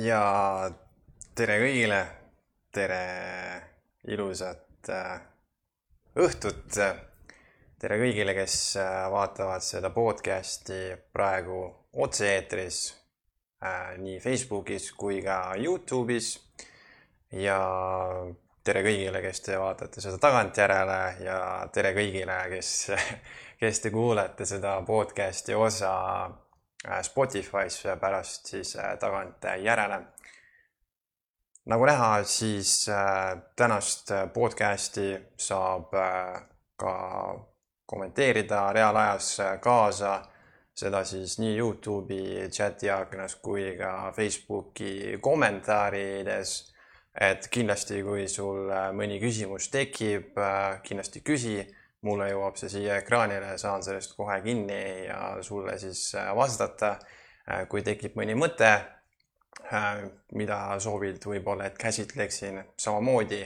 ja tere kõigile, tere ilusat äh, õhtut. tere kõigile, kes äh, vaatavad seda podcast'i praegu otse-eetris äh, nii Facebookis kui ka Youtube'is. ja tere kõigile, kes te vaatate seda tagantjärele ja tere kõigile, kes, kes te kuulete seda podcast'i osa Äh, Spotify's pärast siis äh, tagantjärele. nagu näha, siis äh, tänast podcast'i saab ka kommenteerida reaalajas kaasa, seda siis nii Youtube'i chati aknas kui ka Facebooki kommentaarides. et kindlasti, kui sul mõni küsimus tekib, kindlasti küsi mulle jõuab see siia ekraanile, saan sellest kohe kinni ja sulle siis äh, vastata. Äh, kui tekib mõni mõte, äh, mida soovid võib-olla, et käsitleksin samamoodi,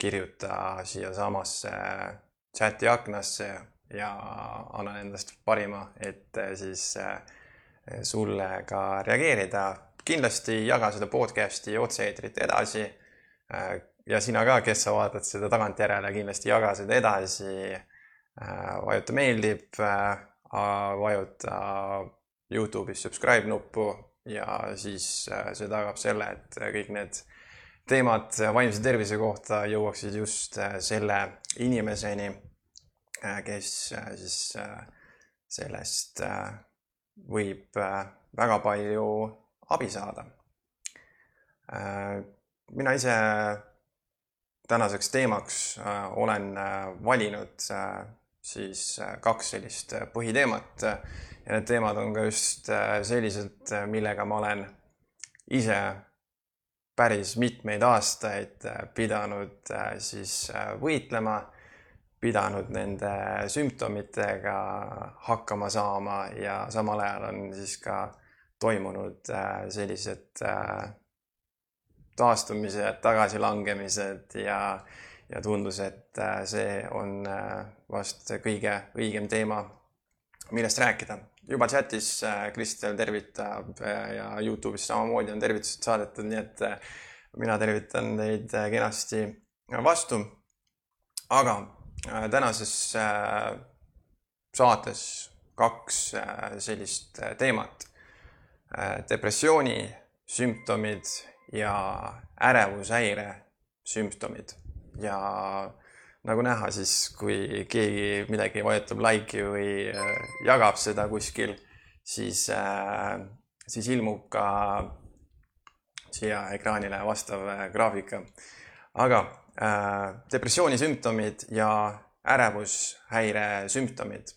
kirjuta siiasamasse chati aknasse ja annan endast parima, et siis sulle ka reageerida. kindlasti jaga seda podcast'i otse-eetrit edasi. ja sina ka, kes sa vaatad seda tagantjärele, kindlasti jaga seda edasi vajuta meeldib, äh, vajuta Youtube'is subscribe nuppu ja siis äh, see tagab selle, et kõik need teemad vaimse tervise kohta jõuaksid just selle inimeseni, kes siis sellest võib väga palju abi saada. mina ise tänaseks teemaks olen valinud siis äh, kaks sellist äh, põhiteemat. Ja need teemad on ka just äh, sellised, millega ma olen ise päris mitmeid aastaid pidanud siis võitlema, pidanud nende sümptomitega hakkama saama ja samal ajal on siis ka toimunud sellised taastumised, tagasilangemised ja ja tundus, et äh, see on äh, vast kõige õigem teema, millest rääkida. juba chatis äh, Kristel tervitab ja Youtube'is samamoodi on tervitused saadetud, nii et mina tervitan teid kenasti vastu. aga tänases saates kaks sellist teemat. depressiooni sümptomid ja ärevushäire sümptomid ja nagu näha, siis kui keegi midagi vajutab like'i või äh, jagab seda kuskil, siis, äh, siis ilmub ka siia ekraanile vastav äh, graafika. aga depressiooni sümptomid ja ärevushäire sümptomid.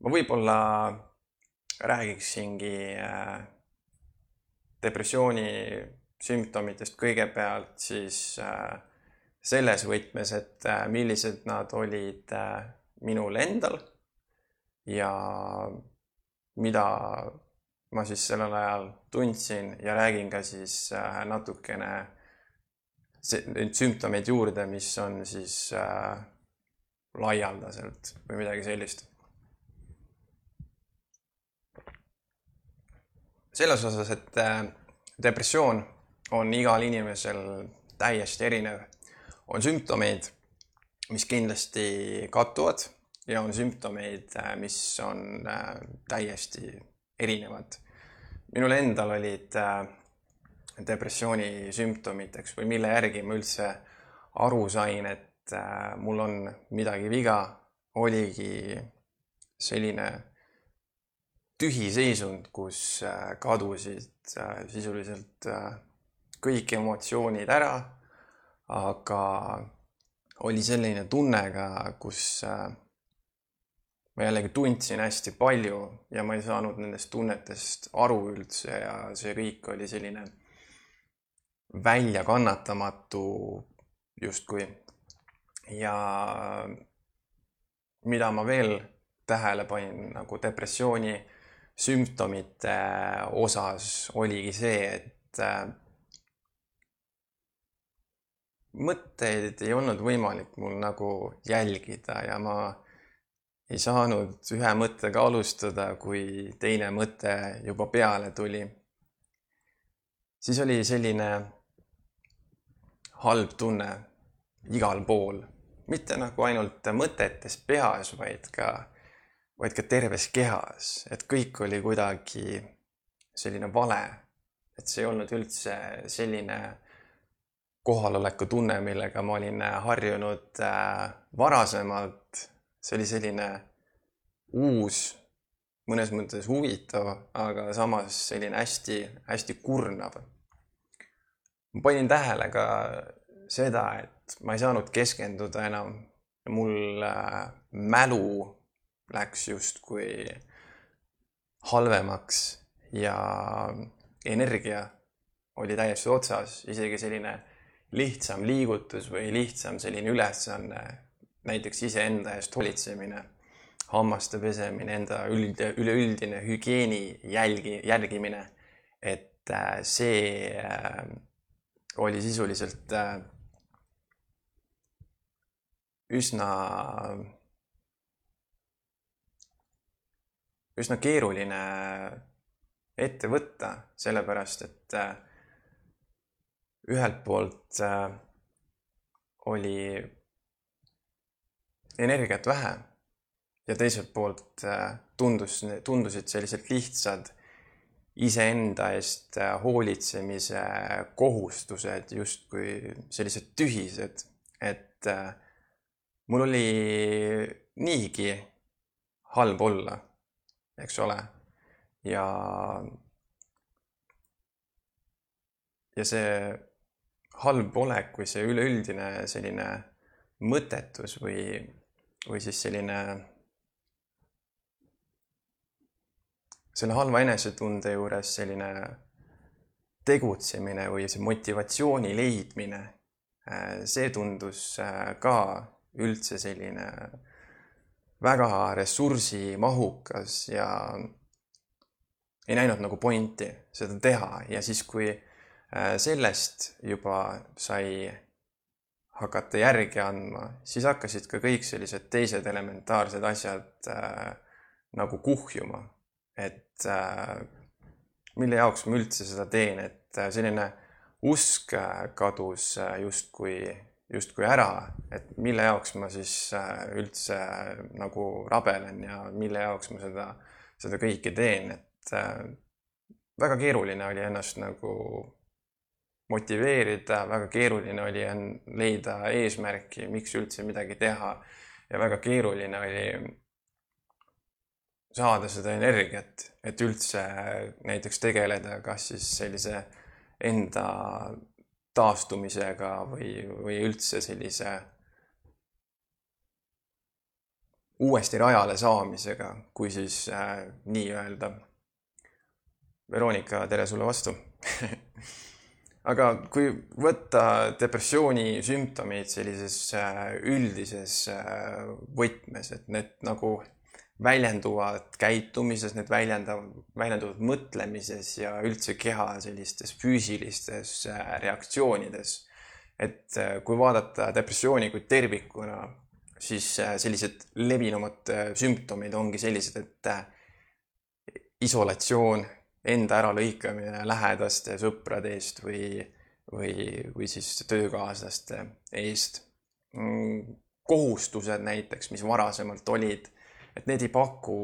ma võib-olla räägiksingi depressiooni sümptomitest kõigepealt siis äh, selles võtmes, et äh, millised nad olid äh, minul endal ja mida ma siis sellel ajal tundsin ja räägin ka siis äh, natukene neid sümptomeid juurde, mis on siis laialdaselt või midagi sellist. selles osas, et depressioon on igal inimesel täiesti erinev on sümptomeid, mis kindlasti kattuvad ja on sümptomeid, äh, mis on äh, täiesti erinevad. minul endal olid äh, depressiooni sümptomiteks või mille järgi ma üldse aru sain, et mul on midagi viga, oligi selline tühi seisund, kus kadusid sisuliselt kõik emotsioonid ära aga oli selline tunne ka, kus äh, ma jällegi tundsin hästi palju ja ma ei saanud nendest tunnetest aru üldse ja see kõik oli selline väljakannatamatu justkui. ja mida ma veel tähele panin nagu depressiooni sümptomite osas oligi see, et äh, mõtteid ei olnud võimalik mul nagu jälgida ja ma ei saanud ühe mõttega alustada, kui teine mõte juba peale tuli. siis oli selline halb tunne igal pool, mitte nagu ainult mõtetes peas, vaid ka, vaid ka terves kehas, et kõik oli kuidagi selline vale. et see ei olnud üldse selline kohaloleku tunne, millega ma olin harjunud äh, varasemalt. see oli selline uus, mõnes mõttes huvitav, aga samas selline hästi-hästi kurnav. ma panin tähele ka seda, et ma ei saanud keskenduda enam. mul äh, mälu läks justkui halvemaks ja energia oli täiesti otsas, isegi selline lihtsam liigutus või lihtsam selline ülesanne, näiteks iseenda eest hoolitsemine, hammaste pesemine, enda üld, üleüldine hügieeni jälgi, järgimine. et äh, see äh, oli sisuliselt üsna, üsna keeruline ette võtta, sellepärast et äh, ühelt poolt äh, oli energiat vähe ja teiselt poolt äh, tundus, tundusid sellised lihtsad iseenda eest hoolitsemise kohustused justkui sellised tühised, et äh, mul oli niigi halb olla, eks ole. ja, ja see halb olek või see üleüldine selline mõttetus või, või siis selline, selle halva enesetunde juures selline tegutsemine või see motivatsiooni leidmine, see tundus ka üldse selline väga ressursimahukas ja ei näinud nagu pointi seda teha. Ja siis, kui äh, sellest juba sai hakata järgi andma, siis hakkasid ka kõik sellised teised elementaarsed asjad äh, nagu kuhjuma. et äh, mille jaoks ma üldse seda teen, et äh, selline usk äh, kadus äh, justkui justkui ära, et mille jaoks ma siis äh, üldse äh, nagu rabelen ja mille jaoks ma seda, seda kõike teen, et äh, väga keeruline oli ennast nagu motiveerida, väga keeruline oli leida eesmärki, miks üldse midagi teha ja väga keeruline oli saada seda energiat, et üldse näiteks tegeleda kas siis sellise enda taastumisega või, või üldse sellise uuesti rajale saamisega, kui siis äh, nii-öelda. Veronika, tere sulle vastu aga kui võtta depressiooni sümptomid sellises äh, üldises äh, võtmes, et need nagu väljenduvad käitumises, need väljendavad, väljenduvad mõtlemises ja üldse keha sellistes füüsilistes äh, reaktsioonides. et kui vaadata depressiooni kui tervikuna, siis sellised levinumad sümptomid ongi sellised, et isolatsioon, enda äralõikamine lähedaste sõprade eest või, või, või siis töökaaslaste eest. Kohustused näiteks, mis varasemalt olid et need ei paku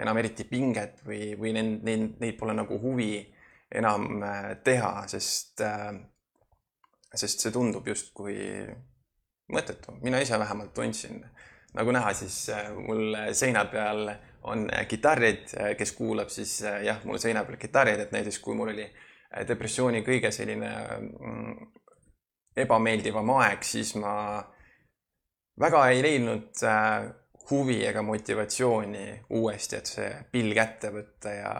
enam eriti pinget või, või neid, neid, neid pole nagu huvi enam äh, teha, sest, äh, sest see tundub justkui mõttetu. mina ise vähemalt tundsin. nagu näha, siis äh, mul seina peal on kitarrid, kes kuulab, siis jah, mul seina peal kitarrid, et näiteks kui mul oli depressiooni kõige selline mm, ebameeldivam aeg, siis ma väga ei leidnud huvi ega motivatsiooni uuesti, et see pill kätte võtta ja,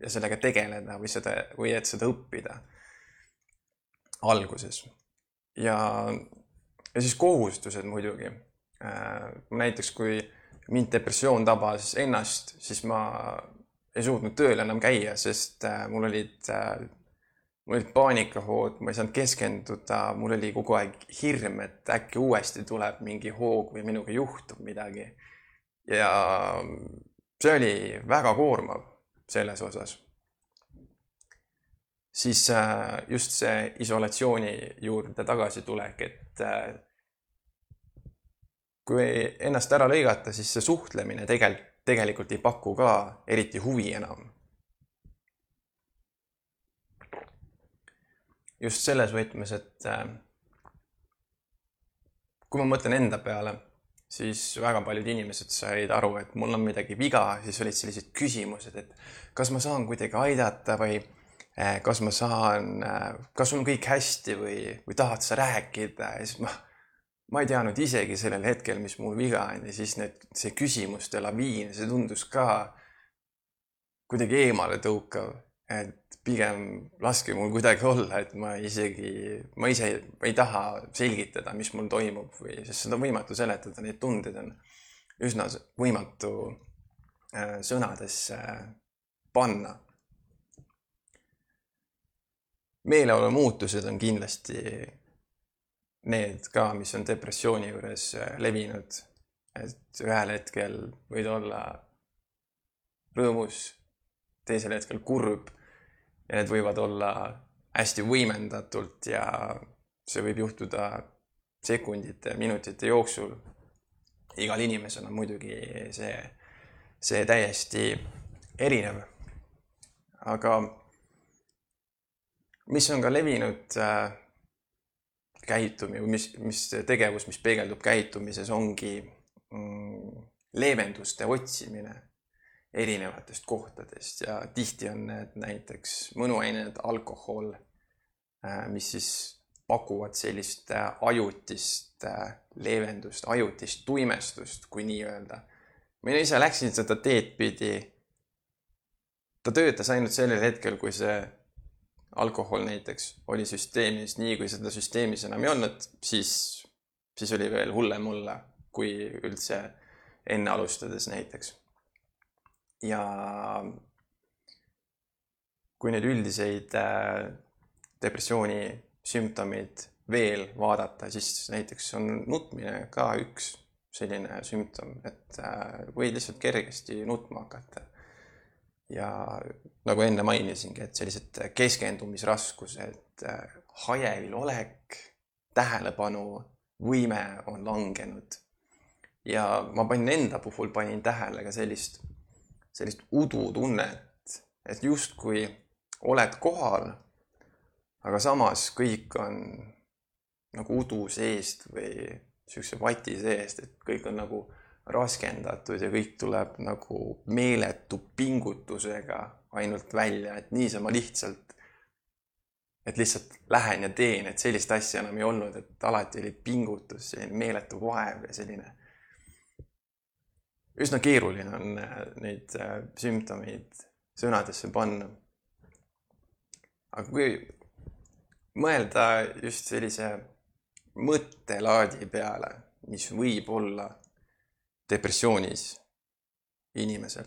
ja sellega tegeleda või seda, või et seda õppida alguses. ja, ja siis kohustused muidugi. Äh, näiteks kui mind depressioon tabas ennast, siis ma ei suutnud tööl enam käia, sest äh, mul olid, äh, mul olid paanikahood, ma ei saanud keskenduda, mul oli kogu aeg hirm, et äkki uuesti tuleb mingi hoog või minuga juhtub midagi ja see oli väga koormav selles osas. siis äh, just see isolatsiooni juurde tagasitulek, et kui ennast ära lõigata, siis see suhtlemine tegelikult, tegelikult ei paku ka eriti huvi enam. just selles võtmes, et äh, kui ma mõtlen enda peale, siis väga paljud inimesed said aru, et mul on midagi viga, siis olid sellised küsimused, et kas ma saan kuidagi aidata või Eh, kas ma saan, eh, kas on kõik hästi või, või tahad sa rääkida ja siis ma, ma ei teadnud isegi sellel hetkel, mis mul viga on ja siis need, see küsimuste laviin, see tundus ka kuidagi eemale tõukav, et pigem laske mul kuidagi olla, et ma isegi, ma ise ei taha selgitada, mis mul toimub või, sest seda on võimatu seletada, neid tundeid on üsna võimatu äh, sõnadesse panna. Meeleolu muutused on kindlasti need ka, mis on depressiooni juures äh, levinud. et ühel hetkel võid olla rõõmus, teisel hetkel kurb ja need võivad olla hästi võimendatult ja see võib juhtuda sekundite, minutite jooksul. igal inimesel on muidugi see, see täiesti erinev. aga mis on ka levinud äh, käitumine või mis, mis tegevus, mis peegeldub käitumises, ongi mm, leevenduste otsimine erinevatest kohtadest ja tihti on need näiteks mõnuained, alkohol, äh, mis siis pakuvad sellist äh, ajutist äh, leevendust, ajutist tuimestust, kui nii öelda. mina ise läksin seda teed pidi. ta töötas ainult sellel hetkel, kui see alkohol näiteks oli süsteemis, nii kui seda süsteemis enam ei olnud, siis, siis oli veel hullem olla, kui üldse enne alustades näiteks. ja kui neid üldiseid äh, depressiooni sümptomeid veel vaadata, siis näiteks on nutmine ka üks selline sümptom, et äh, võid lihtsalt kergesti nutma hakata ja nagu enne mainisingi, et sellised keskendumisraskused, hajevil olek, tähelepanu võime on langenud. ja ma panin enda puhul, panin tähele ka sellist, sellist udutunnet, et justkui oled kohal, aga samas kõik on nagu udu seest või siukse vati seest, et kõik on nagu raskendatud ja kõik tuleb nagu meeletu pingutusega ainult välja, et niisama lihtsalt, et lihtsalt lähen ja teen, et sellist asja enam ei olnud, et alati oli pingutus, selline meeletu vaev ja selline. üsna keeruline on äh, neid äh, sümptomeid sõnadesse panna. aga kui mõelda just sellise mõttelaadi peale, mis võib olla depressioonis inimesel.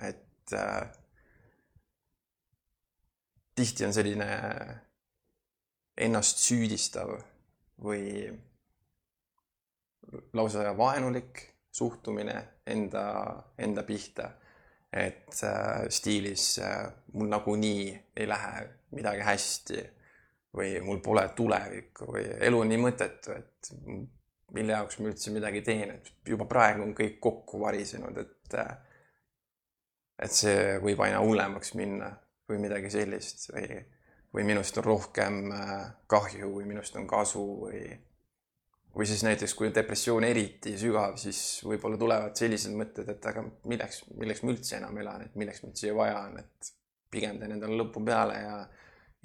et äh, tihti on selline ennast süüdistav või lausa vaenulik suhtumine enda, enda pihta. et äh, stiilis äh, mul nagunii ei lähe midagi hästi või mul pole tulevikku või elu on nii mõttetu, et mille jaoks ma üldse midagi teen, et juba praegu on kõik kokku varisenud, et et see võib aina hullemaks minna või midagi sellist või, või minust on rohkem äh, kahju või minust on kasu või või siis näiteks, kui depressioon eriti sügav, siis võib-olla tulevad sellised mõtted, et aga milleks, milleks ma üldse enam elan, et milleks mind siia vaja on, et pigem teen endale lõpu peale ja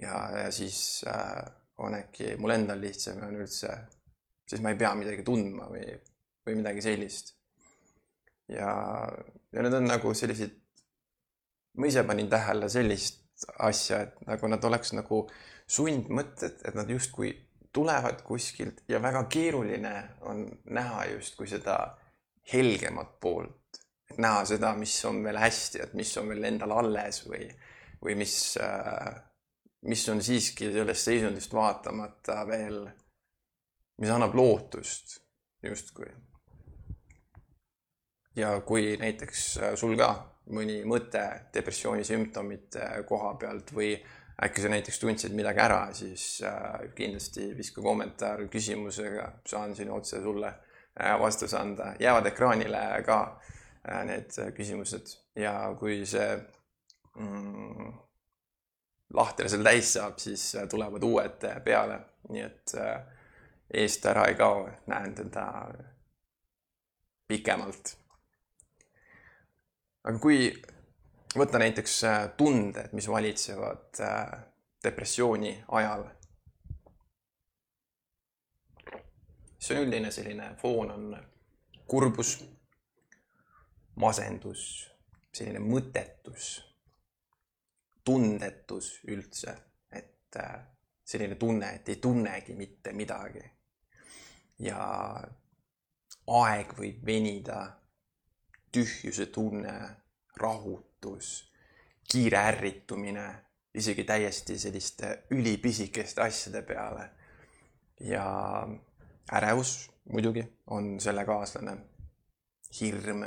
ja, ja siis äh, on äkki mul endal lihtsam ja on üldse siis ma ei pea midagi tundma või, või midagi sellist. ja, ja need on nagu sellised, ma ise panin tähele sellist asja, et nagu nad oleks nagu sundmõtted, et nad justkui tulevad kuskilt ja väga keeruline on näha justkui seda helgemat poolt, et näha seda, mis on veel hästi, et mis on veel endal alles või, või mis, äh, mis on siiski sellest seisundist vaatamata veel mis annab lootust justkui. ja kui näiteks äh, sul ka mõni mõte depressiooni sümptomite koha pealt või äkki sa näiteks tundsid midagi ära, siis äh, kindlasti viska kommentaar küsimusega, saan siin otse sulle äh, vastuse anda. jäävad ekraanile ka äh, need küsimused ja kui see mm, lahter seal täis saab, siis tulevad uued peale, nii et eest ära ei kao, näen teda pikemalt. aga kui võtta näiteks äh, tunded, mis valitsevad äh, depressiooni ajal. see on üldine selline foon on kurbus, masendus, selline mõttetus, tundetus üldse, et äh, selline tunne, et ei tunnegi mitte midagi. Ja aeg võib venida, tühjuse tunne, rahu ärritus, kiire ärritumine, isegi täiesti selliste ülipisikeste asjade peale. ja ärevus muidugi on selle kaaslane, hirm,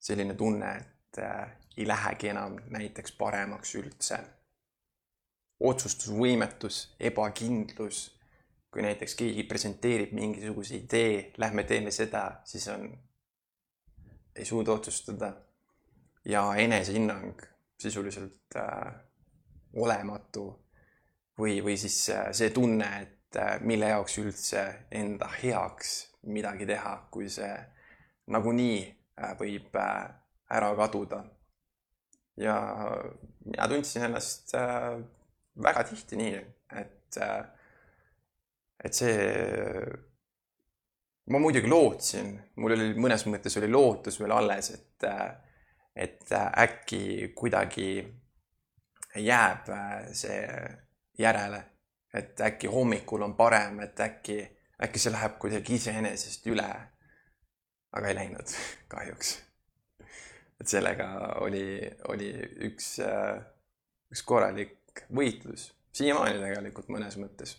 selline tunne, et äh, ei lähegi enam näiteks paremaks üldse. otsustusvõimetus, ebakindlus, kui näiteks keegi presenteerib mingisuguse idee, lähme teeme seda, siis on, ei suuda otsustada ja enesehinnang sisuliselt äh, olematu või, või siis äh, see tunne, et äh, mille jaoks üldse enda heaks midagi teha, kui see nagunii äh, võib äh, ära kaduda. ja mina tundsin ennast äh, väga tihti nii, et äh,, et see ma muidugi lootsin, mul oli mõnes mõttes oli lootus veel alles, et et äkki kuidagi jääb see järele, et äkki hommikul on parem, et äkki, äkki see läheb kuidagi iseenesest üle. aga ei läinud kahjuks. et sellega oli, oli üks, üks korralik võitlus, siiamaani tegelikult mõnes mõttes.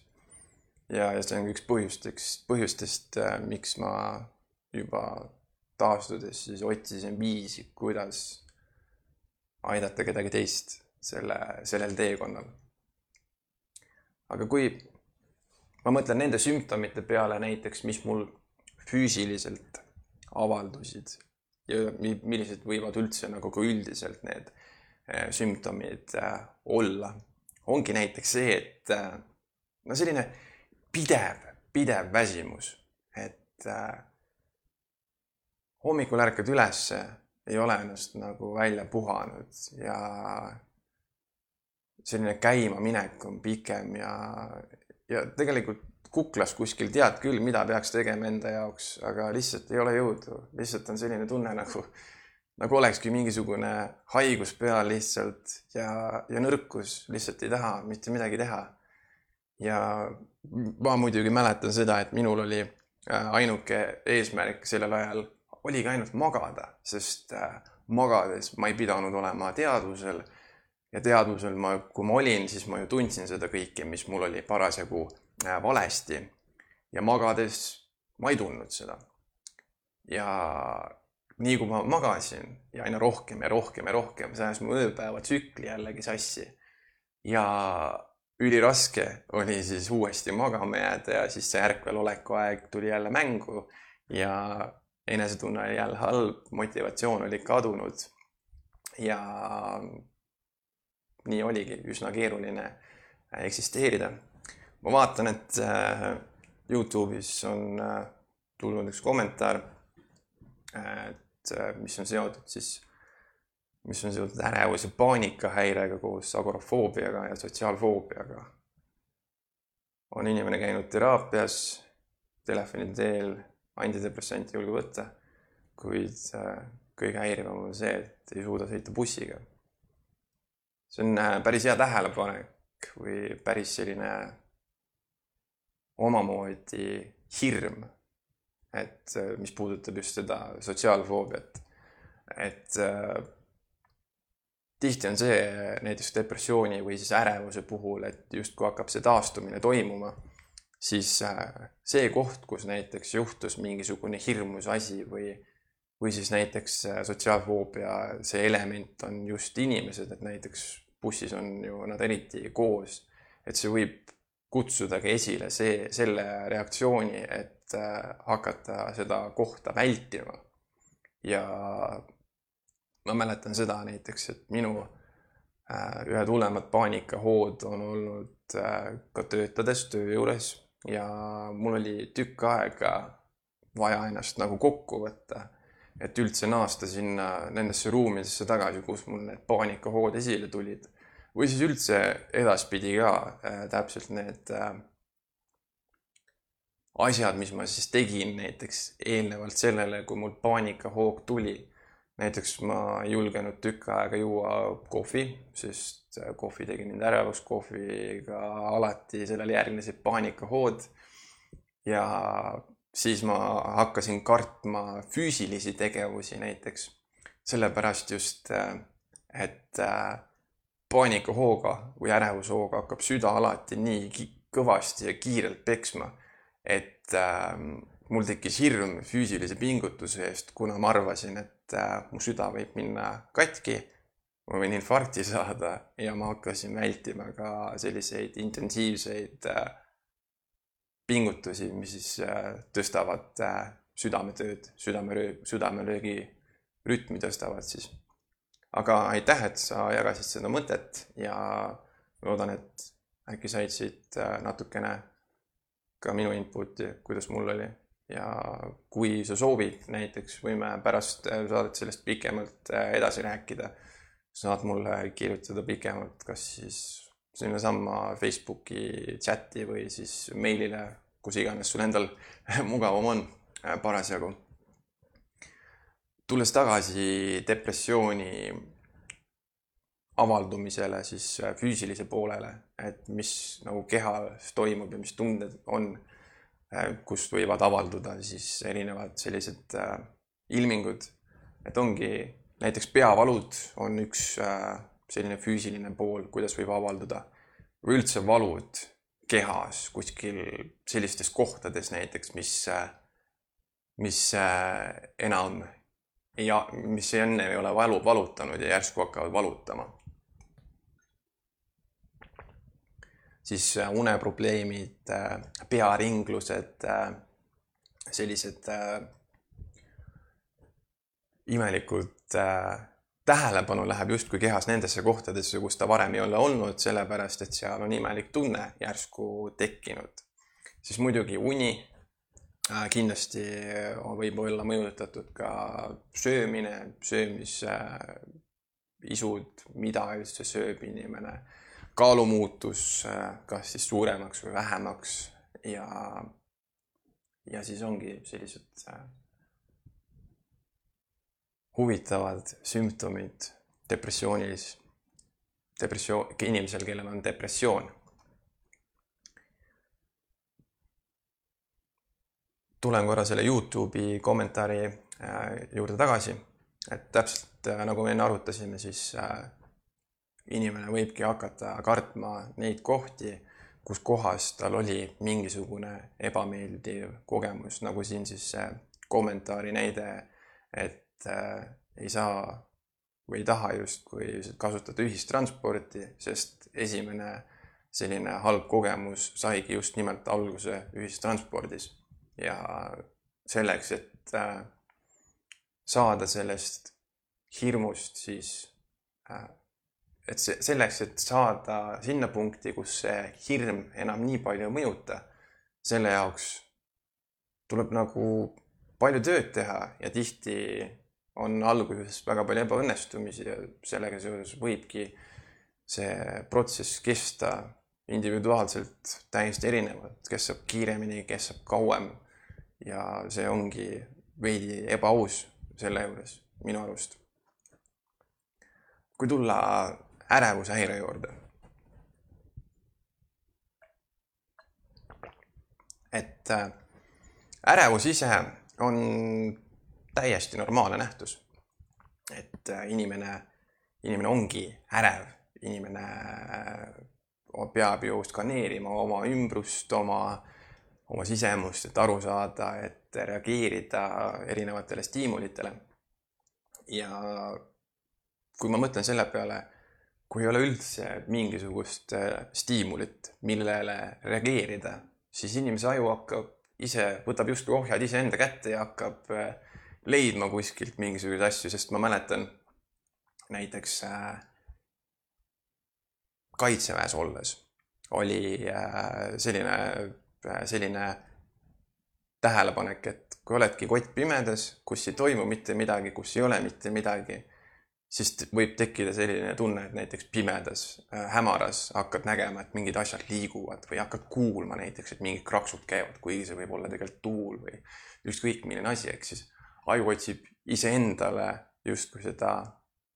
Ja, ja see on üks põhjusteks, põhjustest, miks ma juba taastudes siis otsisin viisi, kuidas aidata kedagi teist selle, sellel teekonnal. aga kui ma mõtlen nende sümptomite peale näiteks, mis mul füüsiliselt avaldusid ja millised võivad üldse nagu ka üldiselt need eh, sümptomid eh, olla, ongi näiteks see, et no selline pidev, pidev väsimus, et hommikul ärkad ülesse, ei ole ennast nagu välja puhanud ja selline käimaminek on pikem ja, ja tegelikult kuklas kuskil tead küll, mida peaks tegema enda jaoks, aga lihtsalt ei ole jõudu, lihtsalt on selline tunne nagu, nagu olekski mingisugune haigus peal lihtsalt ja, ja nõrkus, lihtsalt ei taha mitte midagi teha. Ja ma muidugi mäletan seda, et minul oli äh, ainuke eesmärk sellel ajal oligi ainult magada, sest äh, magades ma ei pidanud olema teadvusel. ja teadvusel ma, kui ma olin, siis ma ju tundsin seda kõike, mis mul oli parasjagu äh, valesti. ja magades ma ei tundnud seda. ja nii kui ma magasin ja aina rohkem ja rohkem ja rohkem, see ajas mu ööpäevatsükli jällegi sassi. ja üliraske oli siis uuesti magama jääda ja siis see ärkvel oleku aeg tuli jälle mängu ja enesetunne oli jälle halb, motivatsioon oli kadunud. ja nii oligi üsna keeruline eksisteerida. ma vaatan, et äh, Youtube'is on äh, tulnud üks kommentaar, et äh, mis on seotud siis, mis on seotud ärevuse paanikahäirega koos agorafoobiaga ja sotsiaalfoobiaga. on inimene käinud teraapias telefoni teel antidepressanti julge võtta, kuid äh, kõige häirivam on see, et ei suuda sõita bussiga. see on äh, päris hea tähelepanek või päris selline omamoodi hirm, et äh, mis puudutab just seda sotsiaalfoobiat, et tihti on see näiteks depressiooni või siis ärevuse puhul, et justkui hakkab see taastumine toimuma siis äh, see koht, kus näiteks juhtus mingisugune hirmus asi või, või siis näiteks äh, sotsiaalfoobia, see element on just inimesed, et näiteks bussis on ju nad eriti koos, et see võib kutsuda ka esile see, selle reaktsiooni, et äh, hakata seda kohta vältima. ja ma mäletan seda näiteks, et minu äh, ühed hullemad paanikahood on olnud äh, ka töötades töö juures ja mul oli tükk aega vaja ennast nagu kokku võtta et üldse naasta sinna nendesse ruumidesse tagasi, kus mul need paanikahood esile tulid. või siis üldse edaspidi ka äh, täpselt need äh, asjad, mis ma siis tegin näiteks eelnevalt sellele, kui mul paanikahoog tuli. Näiteks ma ei julgenud tükk aega juua kohvi, sest äh, kohvi tegi mind ärevaks, kohviga alati sellele järgnesid paanikahood. ja siis ma hakkasin kartma füüsilisi tegevusi näiteks. sellepärast just, äh, et äh, paanikahooga või ärevushooga hakkab süda alati nii kõvasti ja kiirelt peksma, et mul tekkis hirm füüsilise pingutuse eest, kuna ma arvasin, et mu süda võib minna katki, ma võin infarkti saada ja ma hakkasin vältima ka selliseid intensiivseid äh, pingutusi, mis siis äh, tõstavad äh, südametööd, südameröö, südamelöögi rütmi tõstavad siis. aga aitäh, et sa jagasid seda mõtet ja loodan, et äkki said siit äh, natukene ka minu input'i, kuidas mul oli ja kui sa soovid, näiteks võime pärast saadet sellest pikemalt edasi rääkida. saad mulle kirjutada pikemalt, kas siis sinnasamma Facebooki chati või siis meilile, kus iganes sul endal mugavam on äh, parasjagu. tulles tagasi depressiooni avaldumisele siis äh, füüsilise poolele, et mis nagu kehas toimub ja mis tunded on, äh, kust võivad avalduda siis erinevad sellised ilmingud. et ongi näiteks peavalud on üks selline füüsiline pool, kuidas võib avalduda või üldse valud kehas kuskil sellistes kohtades näiteks, mis, mis enam ei, mis enne ei ole valu, valutanud ja järsku hakkavad valutama. Siis uneprobleemid, pearinglused, sellised imelikud tähelepanu läheb justkui kehas nendesse kohtadesse, kus ta varem ei ole olnud, sellepärast et seal on imelik tunne järsku tekkinud. siis muidugi uni äh, kindlasti võib olla mõjutatud ka söömine, söömisisud, mida üldse sööb inimene, kaalumuutus, äh, kas siis suuremaks või vähemaks ja, ja siis ongi sellised äh, huvitavad sümptomid depressioonis, depressioon, inimesel, kellel on depressioon. tulen korra selle Youtube'i kommentaari äh, juurde tagasi, et täpselt nagu me enne arutasime, siis äh, inimene võibki hakata kartma neid kohti, kus kohas tal oli mingisugune ebameeldiv kogemus, nagu siin siis see kommentaari näide, et äh, ei saa või ei taha justkui kasutada ühistransporti, sest esimene selline halb kogemus saigi just nimelt alguse ühistranspordis. ja selleks, et äh, saada sellest hirmust, siis äh, et see, selleks, et saada sinna punkti, kus see hirm enam nii palju ei mõjuta, selle jaoks tuleb nagu palju tööd teha ja tihti on alguses väga palju ebaõnnestumisi ja sellega seoses võibki see protsess kesta individuaalselt täiesti erinevalt, kes saab kiiremini, kes saab kauem. ja see ongi veidi ebaaus selle juures minu arust. kui tulla ärevushäire juurde. et äh, ärevus ise on täiesti normaalne nähtus. et äh, inimene, inimene ongi ärev, inimene äh, peab ju skaneerima oma ümbrust, oma, oma sisemust, et aru saada, et reageerida erinevatele stiimulitele. ja kui ma mõtlen selle peale, kui ei ole üldse mingisugust äh, stiimulit, millele reageerida, siis inimese aju hakkab ise, võtab justkui ohjad iseenda kätte ja hakkab äh, leidma kuskilt mingisuguseid asju, sest ma mäletan näiteks äh, kaitseväes olles oli selline, selline tähelepanek, et kui oledki kott pimedas, kus ei toimu mitte midagi, kus ei ole mitte midagi siis võib tekkida selline tunne, et näiteks pimedas äh,, hämaras hakkad nägema, et mingid asjad liiguvad või hakkad kuulma näiteks, et mingid kraksud käivad, kuigi see võib olla tegelikult tuul või ükskõik milline asi, ehk siis aju otsib iseendale justkui seda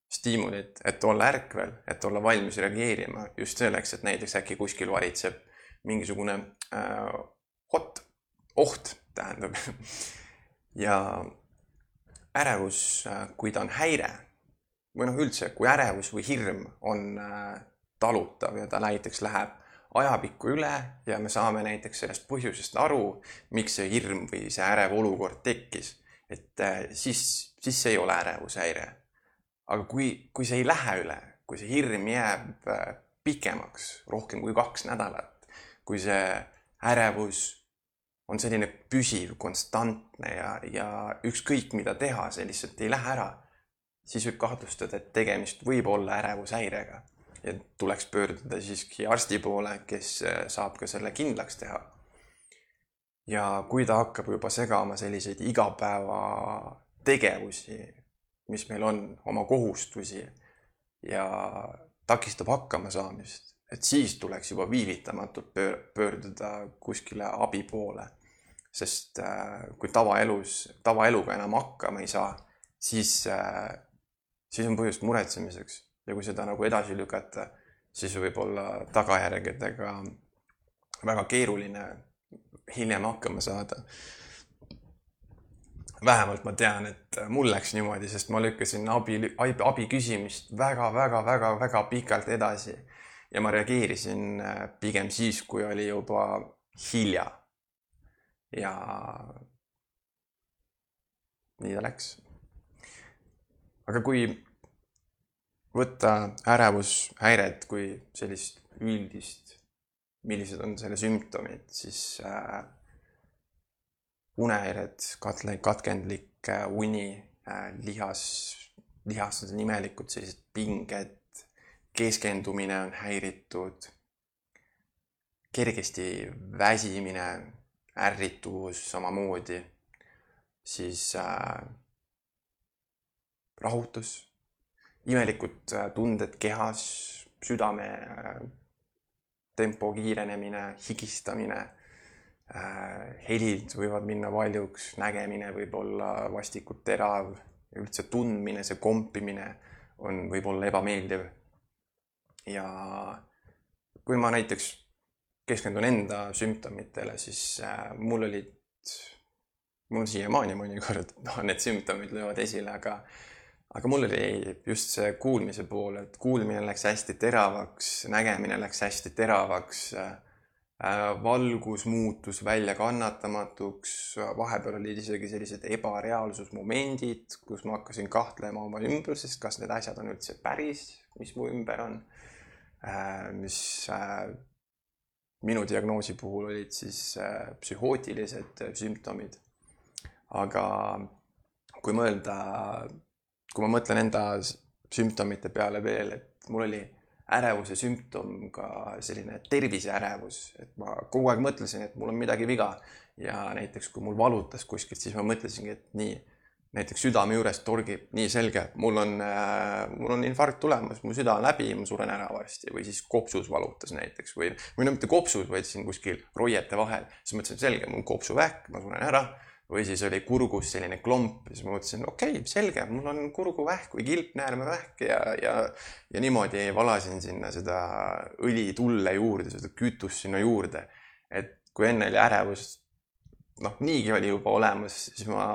stiimulit, et olla ärkvel, et olla valmis reageerima just selleks, et näiteks äkki kuskil varitseb mingisugune äh, hot, oht tähendab. Ja ärevus, äh, kui ta on häire või noh, üldse, kui ärevus või hirm on äh, talutav ja ta näiteks läheb ajapikku üle ja me saame näiteks sellest põhjusest aru, miks see hirm või see ärev olukord tekkis, et äh, siis, siis see ei ole ärevushäire. aga kui, kui see ei lähe üle, kui see hirm jääb äh, pikemaks, rohkem kui kaks nädalat, kui see ärevus on selline püsiv, konstantne ja, ja ükskõik mida teha, see lihtsalt ei lähe ära siis võib kahtlustada, et tegemist võib olla ärevushäirega ja tuleks pöörduda siiski arsti poole, kes äh, saab ka selle kindlaks teha. ja kui ta hakkab juba segama selliseid igapäevategevusi, mis meil on, oma kohustusi ja takistab hakkamasaamist, et siis tuleks juba viivitamatult pöörduda kuskile abi poole. sest äh, kui tavaelus, tavaeluga enam hakkama ei saa, siis äh, siis on põhjust muretsemiseks ja kui seda nagu edasi lükata, siis võib olla tagajärgedega väga keeruline hiljem hakkama saada. vähemalt ma tean, et mul läks niimoodi, sest ma lükkasin abi, abi, küsimist väga-väga-väga-väga pikalt edasi ja ma reageerisin äh, pigem siis, kui oli juba hilja. ja nii ta läks aga kui võtta ärevushäired kui sellist üldist, millised on selle sümptomid, siis äh, unehäired, katle-, katkendlik äh, uni äh,, lihas, lihased on imelikud, sellised pinged, keskendumine on häiritud, kergesti väsimine, ärrituvus samamoodi, siis äh, rahutus, imelikud äh, tunded kehas, südame äh, tempo kiirenemine, higistamine, äh, helid võivad minna valjuks, nägemine võib olla vastikult terav, üldse tundmine, see kompimine on, võib olla ebameeldiv. ja kui ma näiteks keskendun enda sümptomitele, siis mul olid, mul siiamaani mõnikord noh, need sümptomid löövad esile, aga aga mul oli just see kuulmise pool, et kuulmine läks hästi teravaks, nägemine läks hästi teravaks äh,. valgus muutus väljakannatamatuks, vahepeal olid isegi sellised ebareaalsusmomendid, kus ma hakkasin kahtlema oma ümbruses, kas need asjad on üldse päris, mis mu ümber on äh,. mis äh, minu diagnoosi puhul olid siis äh, psühhootilised sümptomid. aga kui mõelda kui ma mõtlen enda sümptomite peale veel, et mul oli ärevuse sümptom ka selline terviseärevus, et ma kogu aeg mõtlesin, et mul on midagi viga. Ja näiteks kui mul valutas kuskilt, siis ma mõtlesingi, et nii, näiteks südame juurest torgib, nii selge, mul on äh,, mul on infarkt tulemas, mu süda on läbi, ma suren ära varsti. Või siis kopsus valutas näiteks või, või no mitte kopsus, vaid siin kuskil roiete vahel, siis mõtlesin, selge, mul on kopsuvähk, ma suren ära või siis oli kurgus selline klomp siis ma mõtlesin, okei okay,, selge, mul on kurguvähk või kilpnäärmevähk ja, ja, ja niimoodi valasin sinna seda õlitulle juurde, seda kütust sinna juurde. et kui enne oli ärevus, noh, niigi oli juba olemas, siis ma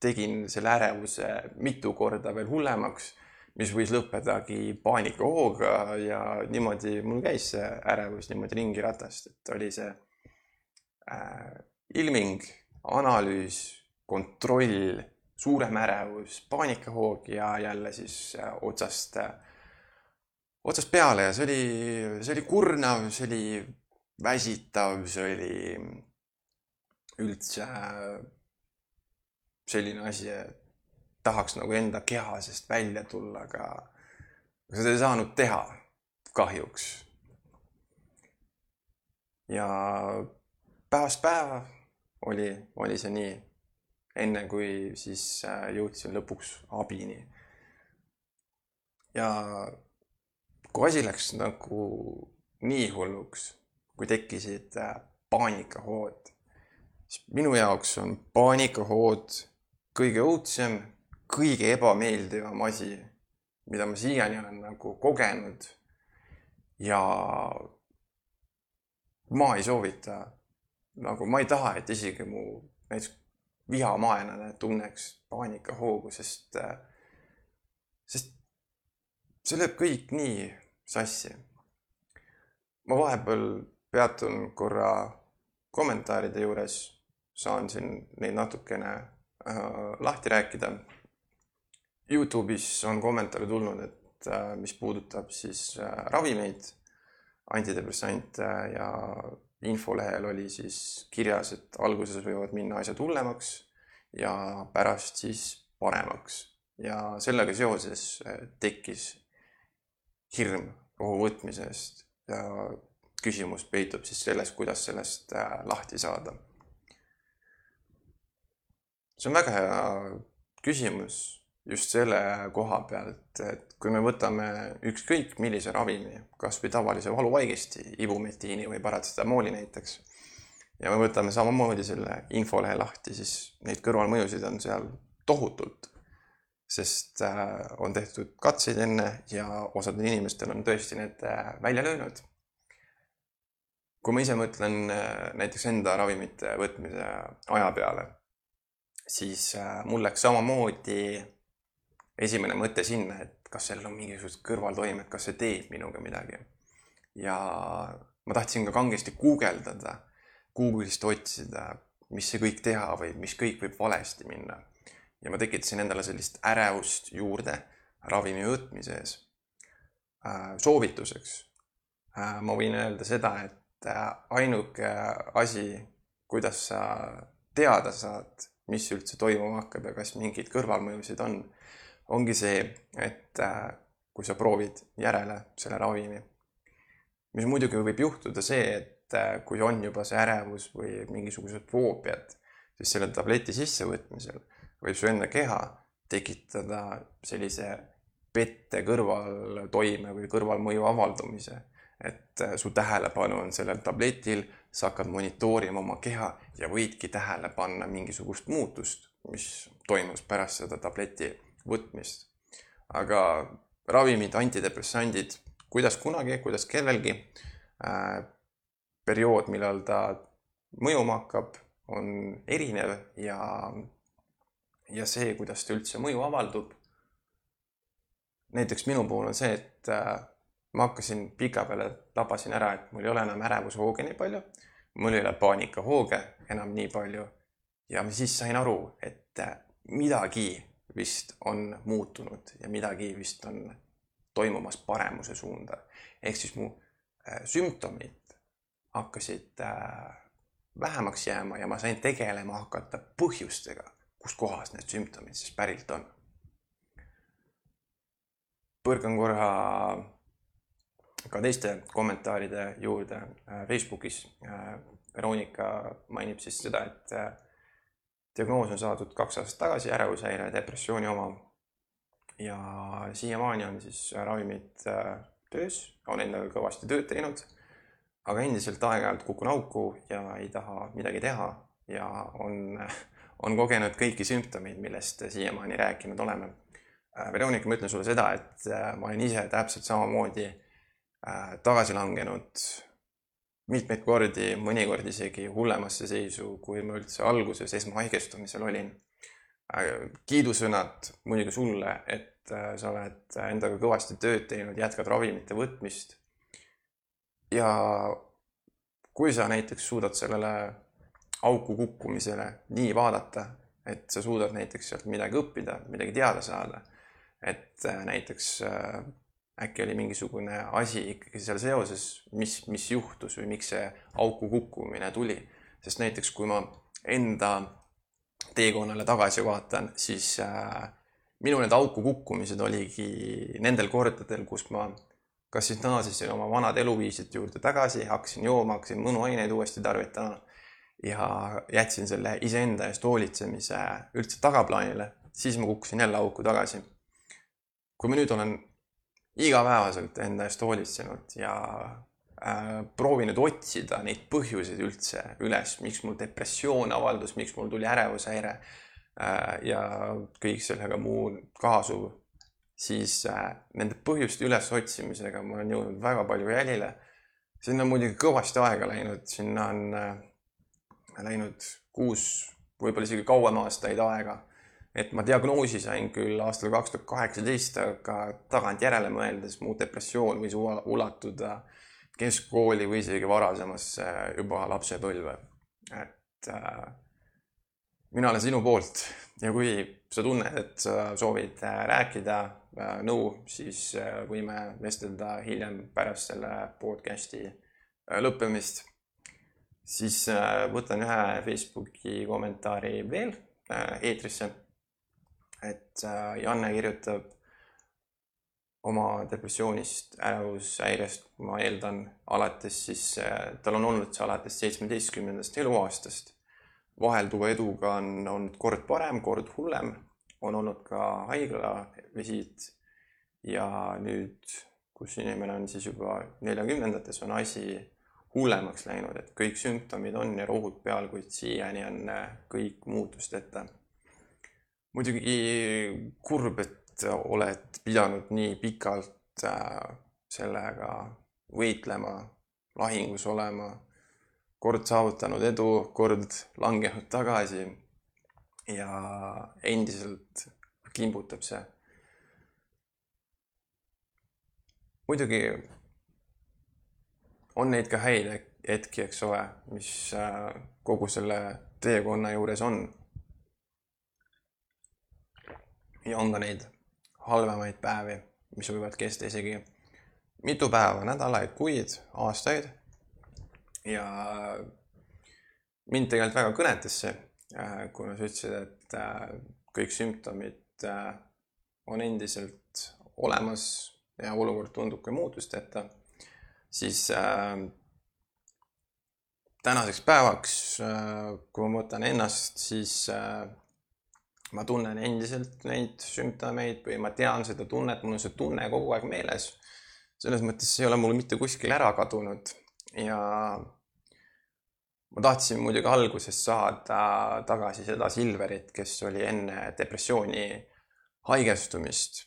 tegin selle ärevuse mitu korda veel hullemaks, mis võis lõppedagi paanikahooga ja niimoodi mul käis see ärevus niimoodi ringi ratast, et oli see äh, ilming analüüs, kontroll, suurem ärevus, paanikahoog ja jälle siis äh, otsast, äh, otsast peale ja see oli, see oli kurnav, see oli väsitav, see oli üldse selline asi, et tahaks nagu enda keha seest välja tulla, aga seda ei saanud teha, kahjuks. ja päevast päeva oli, oli see nii, enne kui siis äh, jõudsin lõpuks abini. ja kui asi läks nagu nii hulluks, kui tekkisid äh, paanikahood, siis minu jaoks on paanikahood kõige õudsem kõige ebameeldivam asi, mida ma siiani olen nagu kogenud. ja ma ei soovita, nagu ma ei taha, et isegi mu näiteks vihamaenlane tunneks paanikahoogu, sest, sest see lööb kõik nii sassi. ma vahepeal peatun korra kommentaaride juures, saan siin neid natukene äh, lahti rääkida Youtube'is on kommentaare tulnud, et äh, mis puudutab siis äh, ravimeid, antidepressante ja infolehel oli siis kirjas, et alguses võivad minna asjad hullemaks ja pärast siis paremaks. ja sellega seoses äh, tekkis hirm rohu võtmise eest ja küsimus peitub siis selles, kuidas sellest lahti saada. see on väga hea küsimus just selle koha pealt, et kui me võtame ükskõik millise ravimi, kasvõi tavalise valuvaigesti, ibumetiini või paratsetamooli näiteks, ja me võtame samamoodi selle infolehe lahti, siis neid kõrvalmõjusid on seal tohutult. sest äh, on tehtud katseid enne ja osadel inimestel on tõesti need äh, välja löönud. kui ma ise mõtlen äh, näiteks enda ravimite võtmise aja peale, siis mul läks samamoodi esimene mõte sinna, et kas sellel on mingisugused kõrvaltoimed, kas see teeb minuga midagi. ja ma tahtsin ka kangesti guugeldada, Google'ist otsida, mis see kõik teha võib, mis kõik võib valesti minna. ja ma tekitasin endale sellist ärevust juurde ravimi võtmises. Äh, soovituseks äh, ma võin öelda seda, et äh, ainuke asi, kuidas sa teada saad, mis üldse toimuma hakkab ja kas mingeid kõrvalmõjusid on ongi see, et äh, kui sa proovid järele selle ravimi, mis muidugi võib juhtuda see, et äh, kui on juba see ärevus või mingisugused foobiad, siis selle tableti sissevõtmisel võib su enda keha tekitada sellise pette kõrvaltoime või kõrvalmõju avaldumise. et äh, su tähelepanu on sellel tabletil, sa hakkad monitoorima oma keha ja võidki tähele panna mingisugust muutust, mis toimus pärast seda tableti võtmist. aga ravimid, antidepressandid, kuidas kunagi, kuidas kellelgi äh,, periood, millal ta mõjuma hakkab, on erinev ja, ja see, kuidas ta üldse mõju avaldub. näiteks minu puhul on see, et äh, ma hakkasin pikapeale, tabasin ära, et mul ei ole enam ärevushooge nii palju, mul ei ole paanikahooge enam nii palju ja siis sain aru, et äh, midagi vist on muutunud ja midagi vist on toimumas paremuse suunda. ehk siis mu äh, sümptomid hakkasid äh, vähemaks jääma ja ma sain tegelema hakata põhjustega, kuskohast need sümptomid siis pärilt on. põrkan korra ka teiste kommentaaride juurde äh, Facebookis. Veronika mainib siis seda, et diagnoos on saadud kaks aastat tagasi, ärevushäire depressiooni oma. ja siiamaani on siis ravimid äh, töös, on endaga kõvasti tööd teinud. aga endiselt aeg-ajalt kukun auku ja ei taha midagi teha ja on, on kogenud kõiki sümptomeid, millest siiamaani rääkinud oleme. Äh, Veronika, ma ütlen sulle seda, et äh, ma olen ise täpselt samamoodi tagasi langenud mitmeid kordi, mõnikord isegi hullemasse seisu, kui ma üldse alguses esmahaigestumisel olin. Äh, kiidusõnad muidugi sulle, et äh, sa oled endaga kõvasti tööd teinud, jätkad ravimite võtmist. ja kui sa näiteks suudad sellele auku kukkumisele nii vaadata, et sa suudad näiteks sealt midagi õppida, midagi teada saada, et äh, näiteks äkki oli mingisugune asi ikkagi seal seoses, mis, mis juhtus või miks see auku kukkumine tuli. sest näiteks kui ma enda teekonnale tagasi vaatan, siis äh, minu need auku kukkumised oligi nendel kordadel, kus ma kas siis naasisin oma vanade eluviiside juurde tagasi, hakkasin jooma, hakkasin mõnuaineid uuesti tarvitama ja jätsin selle iseenda eest hoolitsemise üldse tagaplaanile, siis ma kukkusin jälle auku tagasi. kui ma nüüd olen igapäevaselt enda eest hoolitsenud ja äh, proovinud otsida neid põhjuseid üldse üles, miks mul depressioon avaldus, miks mul tuli ärevushäire äh, ja kõik sellega muu kaasuv siis äh, nende põhjuste ülesotsimisega ma olen jõudnud väga palju jälile. sinna on muidugi kõvasti aega läinud, sinna on äh, läinud kuus, võib-olla isegi kauem aastaid aega. Et ma diagnoosi sain küll aastal kaks tuhat kaheksateist, aga tagantjärele mõeldes mu depressioon võis ulatuda keskkooli või isegi varasemasse juba lapsepõlve. et äh, mina olen sinu poolt ja kui sa tunned, et sa soovid äh, rääkida äh, nõu, siis äh, võime vestelda hiljem pärast selle podcast'i lõppemist. siis võtan ühe Facebooki kommentaari veel eetrisse. Et Janne kirjutab oma depressioonist, ärevushäirest, ma eeldan, alates siis, tal on olnud see alates seitsmeteistkümnendast eluaastast vahelduva eduga on olnud kord parem, kord hullem, on olnud ka haiglavisiit ja nüüd, kus inimene on siis juba neljakümnendates, on asi hullemaks läinud, et kõik sümptomid on ja rohud peal, kuid siiani on kõik muutusteta. Muidugi kurb, et oled pidanud nii pikalt äh, sellega võitlema, lahingus olema kord saavutanud edu, kord langenud tagasi ja endiselt kimbutab see. muidugi on neid ka häid hetki, eks ole, mis äh, kogu selle teekonna juures on. Ja on ka neid halvemaid päevi, mis võivad kesta isegi mitu päeva, nädalaid, kuid, aastaid. Ja mind tegelikult väga kõnetas see, äh, kuna sa ütlesid, et äh, kõik sümptomid äh, on endiselt olemas ja olukord tundub ka muutusteta, siis tänaseks päevaks, kui ma võtan ennast, siis ma tunnen endiselt neid sümptomeid või ma tean seda tunnet, mul on see tunne kogu aeg meeles. selles mõttes ei ole mul mitte kuskil ära kadunud ja ma tahtsin muidugi alguses saada tagasi seda Silverit, kes oli enne depressiooni haigestumist.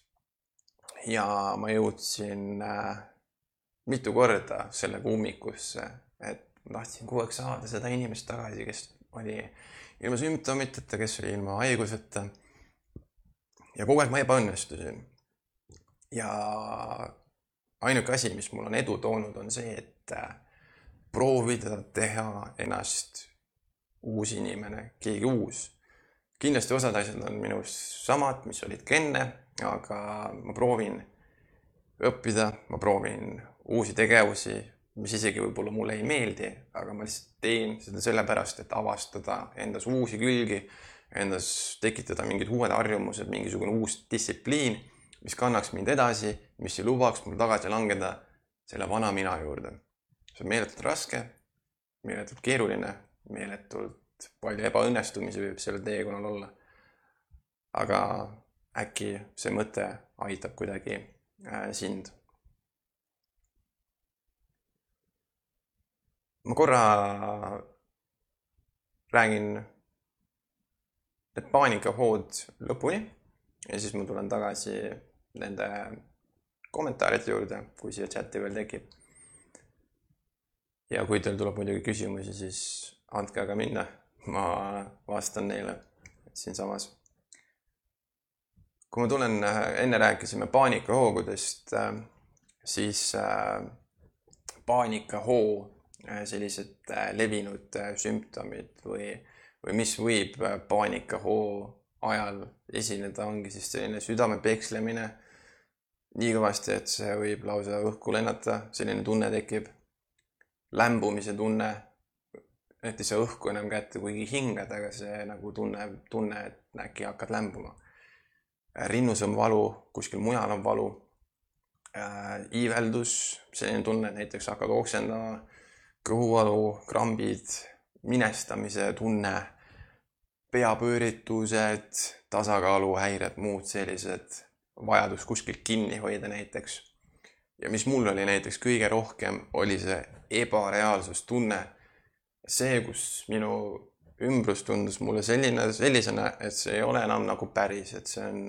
ja ma jõudsin äh, mitu korda sellega ummikusse, et ma tahtsin kogu aeg saada seda inimest tagasi, kes oli ilma sümptomiteta, kes oli ilma haiguseta. ja kogu aeg ma ebaõnnestusin. ja ainuke asi, mis mul on edu toonud, on see, et äh, proovida teha ennast uus inimene, keegi uus. kindlasti osad asjad on minus samad, mis olid ka enne, aga ma proovin õppida, ma proovin uusi tegevusi, mis isegi võib-olla mulle ei meeldi, aga ma lihtsalt teen seda sellepärast, et avastada endas uusi külgi, endas tekitada mingid uued harjumused, mingisugune uus distsipliin, mis kannaks mind edasi, mis ei lubaks mul tagasi langeda selle vana mina juurde see on meeletult raske, meeletult keeruline, meeletult palju ebaõnnestumisi võib sellel teekonnal olla. aga äkki see mõte aitab kuidagi äh, sind. Ma korra räägin need paanikahood lõpuni ja siis ma tulen tagasi nende kommentaaride juurde, kui siia chati veel tekib ja kui teil tuleb muidugi küsimusi, siis andke aga minna, ma vastan neile siinsamas. kui ma tulen, enne rääkisime paanikahoogudest, siis äh, paanikahoo äh, sellised äh, levinud sümptomid või, või mis võib paanikahoo ajal esineda, ongi siis selline südame pekslemine, nii kõvasti, et see võib lausa õhku lennata, selline tunne tekib. lämbumise tunne, et ei saa õhku enam kätte, kuigi hingad, aga see nagu tunne, tunne, et äkki hakkad lämbuma. rinnus on valu, kuskil mujal on valu äh,. iiveldus, selline tunne, et näiteks hakkad oksendama, kõhuvalu, krambid, minestamise tunne, peapööritused, tasakaaluhäired, muud sellised vajadus kuskilt kinni hoida näiteks. ja mis mul oli näiteks kõige rohkem, oli see ebareaalsustunne. see, kus minu ümbrus tundus mulle selline, sellisena, et see ei ole enam nagu päris, et see on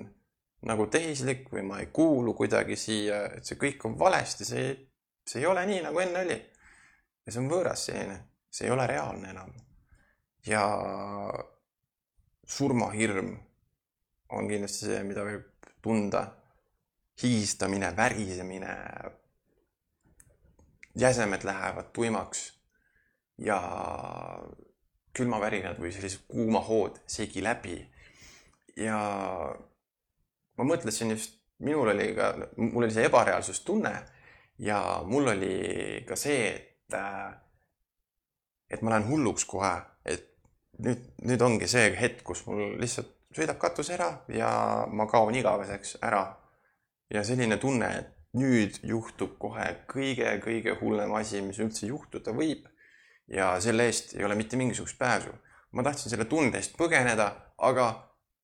nagu tehislik või ma ei kuulu kuidagi siia, et see kõik on valesti, see, see ei ole nii, nagu enne oli. Ja see on võõras selline, see ei ole reaalne enam. ja surmahirm on kindlasti see, mida võib tunda. higistamine, värisemine. jäsemed lähevad tuimaks ja külmavärinad või sellised kuumahood segi läbi. ja ma mõtlesin just, minul oli ka, mul oli see ebareaalsustunne ja mul oli ka see, et, et ma lähen hulluks kohe, et nüüd, nüüd ongi see hetk, kus mul lihtsalt sõidab katus ära ja ma kaon igaveseks ära. ja selline tunne, et nüüd juhtub kohe kõige-kõige hullem asi, mis üldse juhtuda võib. ja selle eest ei ole mitte mingisugust pääsu. ma tahtsin selle tunde eest põgeneda, aga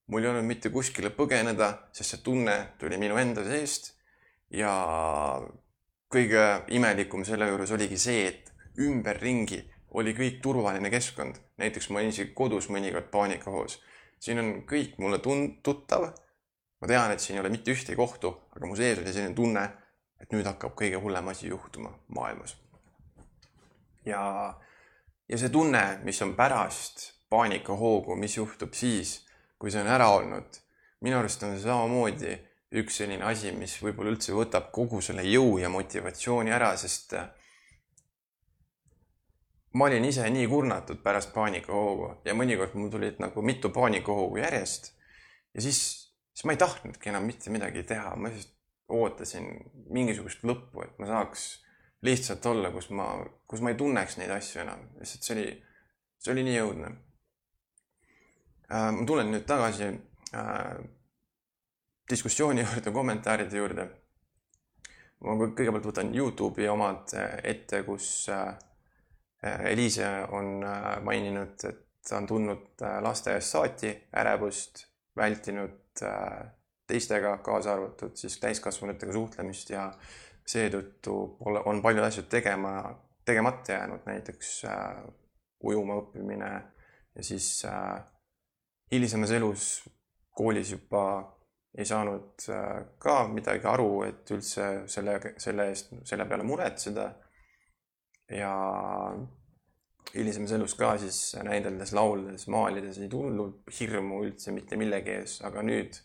mul ei olnud mitte kuskile põgeneda, sest see tunne tuli minu enda seest. ja kõige imelikum selle juures oligi see, et ümberringi oli kõik turvaline keskkond. näiteks ma olin isegi kodus mõnikord paanikahoos siin on kõik mulle tun-, tuttav. ma tean, et siin ei ole mitte ühtegi ohtu, aga mu sees oli selline tunne, et nüüd hakkab kõige hullem asi juhtuma maailmas. ja, ja see tunne, mis on pärast paanikahoogu, mis juhtub siis, kui see on ära olnud, minu arust on see samamoodi üks selline asi, mis võib-olla üldse võtab kogu selle jõu ja motivatsiooni ära, sest ma olin ise nii kurnatud pärast paanikahoogu ja mõnikord mul tulid nagu mitu paanikahoogu järjest. ja siis, siis ma ei tahtnudki enam mitte midagi teha, ma lihtsalt ootasin mingisugust lõppu, et ma saaks lihtsalt olla, kus ma, kus ma ei tunneks neid asju enam, lihtsalt see oli, see oli nii õudne äh,. ma tulen nüüd tagasi äh, diskussiooni juurde, kommentaaride juurde. ma kõigepealt võtan Youtube'i omad ette, kus äh, Äh, Eliise on äh, maininud, et ta on tundnud äh, lasteaiast saati ärevust, vältinud teistega, kaasa arvatud siis täiskasvanutega suhtlemist ja seetõttu pole, on paljud asjad tegema, tegemata jäänud, näiteks äh, ujuma õppimine ja siis äh, hilisemas elus koolis juba ei saanud äh, ka midagi aru, et üldse selle, selle eest, selle peale muretseda. Ja hilisemas elus ka siis näideldes, lauldes, maalides ei tundnud hirmu üldse mitte millegi ees, aga nüüd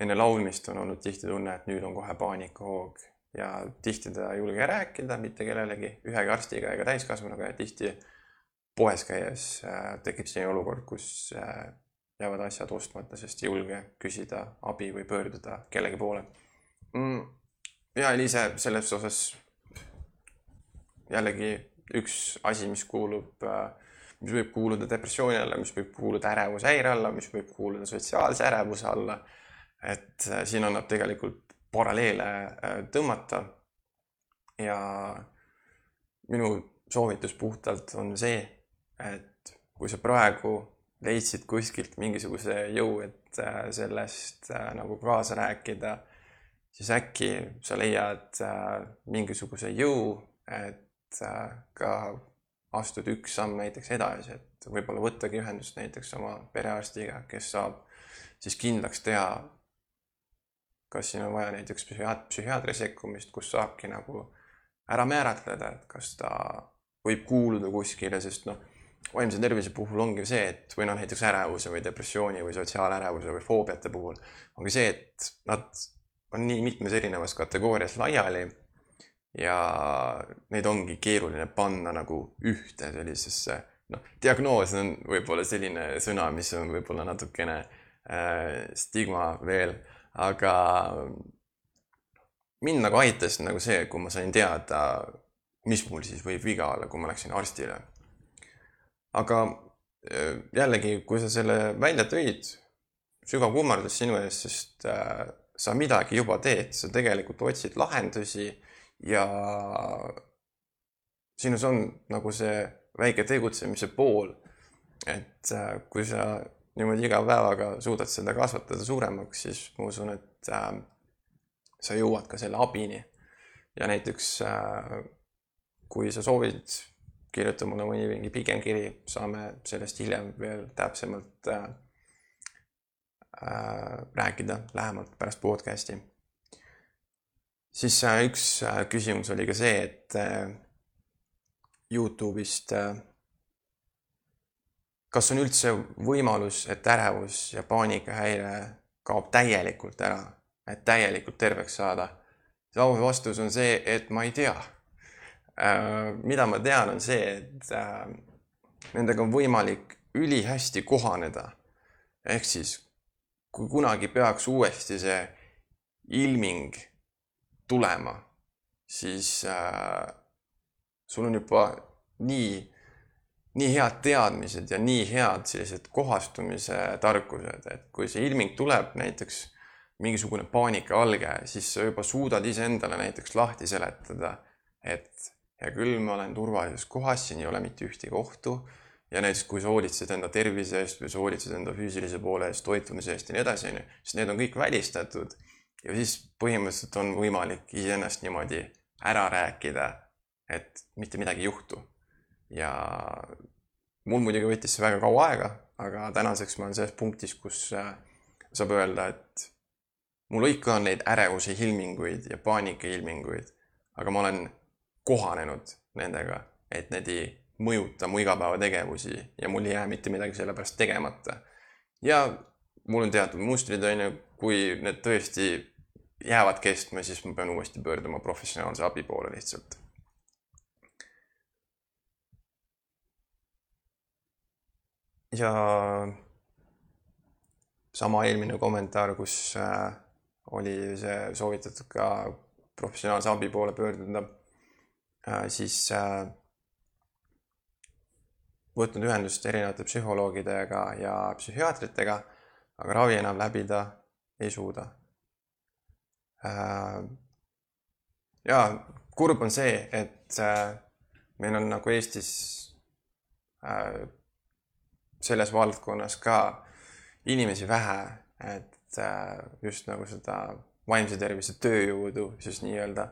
enne laulmist on olnud tihti tunne, et nüüd on kohe paanikahoog. Ja tihti ta ei julge rääkida mitte kellelegi, ühegi arstiga ega täiskasvanuga ja tihti poes käies äh, tekib selline olukord, kus äh, jäävad asjad ostmata, sest ei julge küsida abi või pöörduda kellegi poole mm.. ja Eliise selles osas jällegi üks asi, mis kuulub, mis võib kuuluda depressiooni alla, mis võib kuuluda ärevushäire alla, mis võib kuuluda sotsiaalse ärevuse alla. et äh, siin annab tegelikult paralleele äh, tõmmata. ja minu soovitus puhtalt on see, et kui sa praegu leidsid kuskilt mingisuguse jõu, et äh, sellest nagu kaasa rääkida, siis äkki sa leiad mingisuguse jõu, et Äh, ka astud üks samm näiteks edasi, et võib-olla võttagi ühendust näiteks oma perearstiga, kes saab siis kindlaks teha, kas siin on vaja näiteks psühhiaat-, psühhiaatri sekkumist, kus saabki nagu ära määratleda, et kas ta võib kuuluda kuskile, sest noh, vaimse tervise puhul ongi see, et või noh, näiteks ärevuse või depressiooni või sotsiaalärevuse või foobiate puhul ongi see, et nad on nii mitmes erinevas kategoorias laiali ja neid ongi keeruline panna nagu ühte sellisesse, noh, diagnoos on võib-olla selline sõna, mis on võib-olla natukene äh, stigma veel, aga mind nagu aitas nagu see, kui ma sain teada, mis mul siis võib viga olla, kui ma läksin arstile. Aga äh, jällegi, kui sa selle välja tõid, sügav kummardus sinu ees, sest äh, sa midagi juba teed, sa tegelikult otsid lahendusi ja sinus on nagu see väike tegutsemise pool. et äh, kui sa niimoodi iga päevaga suudad seda kasvatada suuremaks, siis ma usun, et äh, sa jõuad ka selle abini. ja näiteks äh, kui sa soovid, kirjuta mulle mõni mingi pikem kiri, saame sellest hiljem veel täpsemalt äh, äh, rääkida lähemalt pärast podcast'i. siis äh, üks äh, küsimus oli ka see, et äh, Youtube'ist äh, kas on üldse võimalus, et ärevus ja paanikahäire kaob täielikult ära, et täielikult terveks saada? see aus vastus on see, et ma ei tea. Äh, mida ma tean, on see, et äh, nendega on võimalik ülihästi kohaneda. ehk siis, kui kunagi peaks uuesti see ilming tulema, siis äh, sul on juba nii nii head teadmised ja nii head sellised kohastumise tarkused, et kui see ilming tuleb näiteks mingisugune paanikavalge, siis sa juba suudad iseendale näiteks lahti seletada, et hea küll, ma olen turvalises kohas, siin ei ole mitte ühtegi ohtu. ja näiteks, kui sa hoolitsed enda tervise eest või sa hoolitsed enda füüsilise poole eest, toitumise eest ja nii edasi, onju, siis need on kõik välistatud. ja siis põhimõtteliselt on võimalik iseennast niimoodi ära rääkida, et mitte midagi ei juhtu ja mul muidugi võttis see väga kaua aega, aga tänaseks ma olen selles punktis, kus äh, saab öelda, et mul ikka on neid ärevuse ilminguid ja paanika ilminguid, aga ma olen kohanenud nendega, et need ei mõjuta mu igapäevategevusi ja mul ei jää mitte midagi selle pärast tegemata. ja mul on teatud mustrid, on ju, kui need tõesti jäävad kestma, siis ma pean uuesti pöörduma professionaalse abi poole lihtsalt. Ja sama eelmine kommentaar, kus äh, oli see soovitatud ka professionaalse abi poole pöörduda, siis äh, võtnud ühendust erinevate psühholoogidega ja psühhiaatritega, aga ravi enam läbida ei suuda. ja kurb on see, et meil on nagu Eestis selles valdkonnas ka inimesi vähe, et äh, just nagu seda vaimse tervise tööjõudu siis nii-öelda,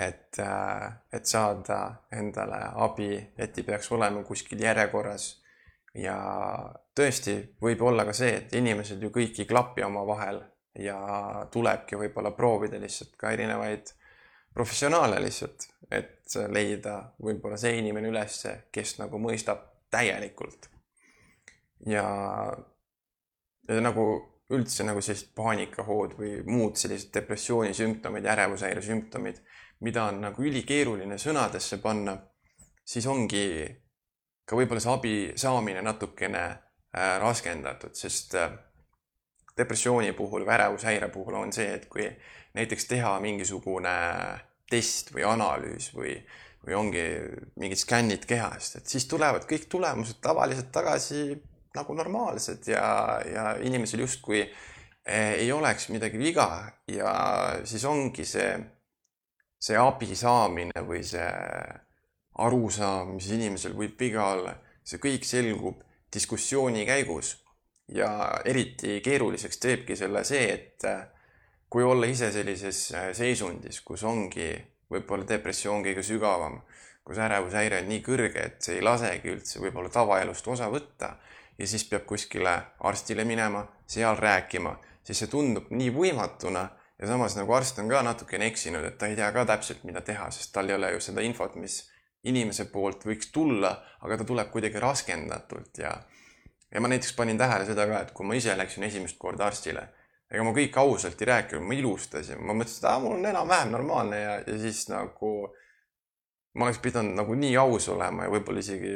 et, äh, et saada endale abi, et ei peaks olema kuskil järjekorras. ja tõesti võib olla ka see, et inimesed ju kõik ei klapi omavahel ja tulebki võib-olla proovida lihtsalt ka erinevaid professionaale lihtsalt, et leida võib-olla see inimene ülesse, kes nagu mõistab täielikult ja, ja nagu üldse nagu sellised paanikahood või muud sellised depressiooni sümptomid ärevushäire sümptomid, mida on nagu ülikeeruline sõnadesse panna, siis ongi ka võib-olla see abi saamine natukene äh, raskendatud, sest äh, depressiooni puhul või ärevushäire puhul on see, et kui näiteks teha mingisugune test või analüüs või, või ongi mingid skännid kehast, et siis tulevad kõik tulemused tavaliselt tagasi nagu normaalsed ja, ja inimesel justkui eh, ei oleks midagi viga ja siis ongi see, see abi saamine või see arusaam, mis inimesel võib viga olla, see kõik selgub diskussiooni käigus. ja eriti keeruliseks teebki selle see, et eh, kui olla ise sellises eh, seisundis, kus ongi võib-olla depressioon kõige sügavam, kus ärevushäire on nii kõrge, et see ei lasegi üldse võib-olla tavaelust osa võtta ja siis peab kuskile arstile minema, seal rääkima, siis see tundub nii võimatuna ja samas nagu arst on ka natukene eksinud, et ta ei tea ka täpselt, mida teha, sest tal ei ole ju seda infot, mis inimese poolt võiks tulla, aga ta tuleb kuidagi raskendatult ja ja ma näiteks panin tähele seda ka, et kui ma ise läksin esimest korda arstile, ega ma kõik ausalt ei rääkinud, ma ilustasin, ma mõtlesin, et aa, mul on enam-vähem normaalne ja, ja siis nagu ma oleks pidanud nagu nii aus olema ja võib-olla isegi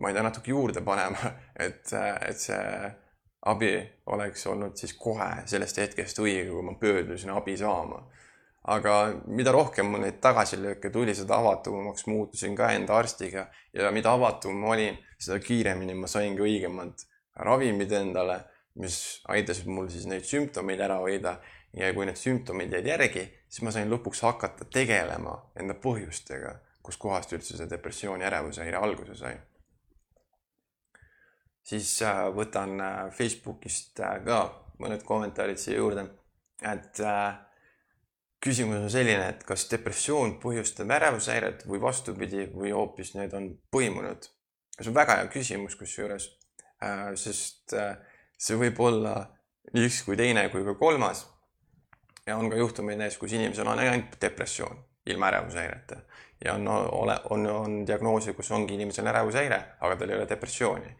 ma ei tea, natuke juurde panema, et, et see abi oleks olnud siis kohe sellest hetkest õige, kui ma pöördusin abi saama. aga mida rohkem mul neid tagasilööke tuli, seda avatumaks muutusin ka enda arstiga ja mida avatum ma olin, seda kiiremini ma saingi õigemad ravimid endale, mis aitasid mul siis neid sümptomeid ära hoida ja kui need sümptomid jäid järgi, siis ma sain lõpuks hakata tegelema enda põhjustega, kuskohast üldse see depressiooni ärevushäire alguse sai. Siis äh, võtan äh, Facebookist äh, ka mõned kommentaarid siia juurde, et küsimus on selline, et kas depressioon põhjustab ärevushäiret või vastupidi, või hoopis need on põimunud. see on väga hea küsimus kusjuures, sest see võib olla nii üks kui teine kui ka kolmas ja on ka juhtumeid näiteks, kus inimesel on ainult depressioon ilma ärevushäireta ja on, on, on diagnoosi, kus ongi inimesel ärevushäire, aga tal ei ole depressiooni.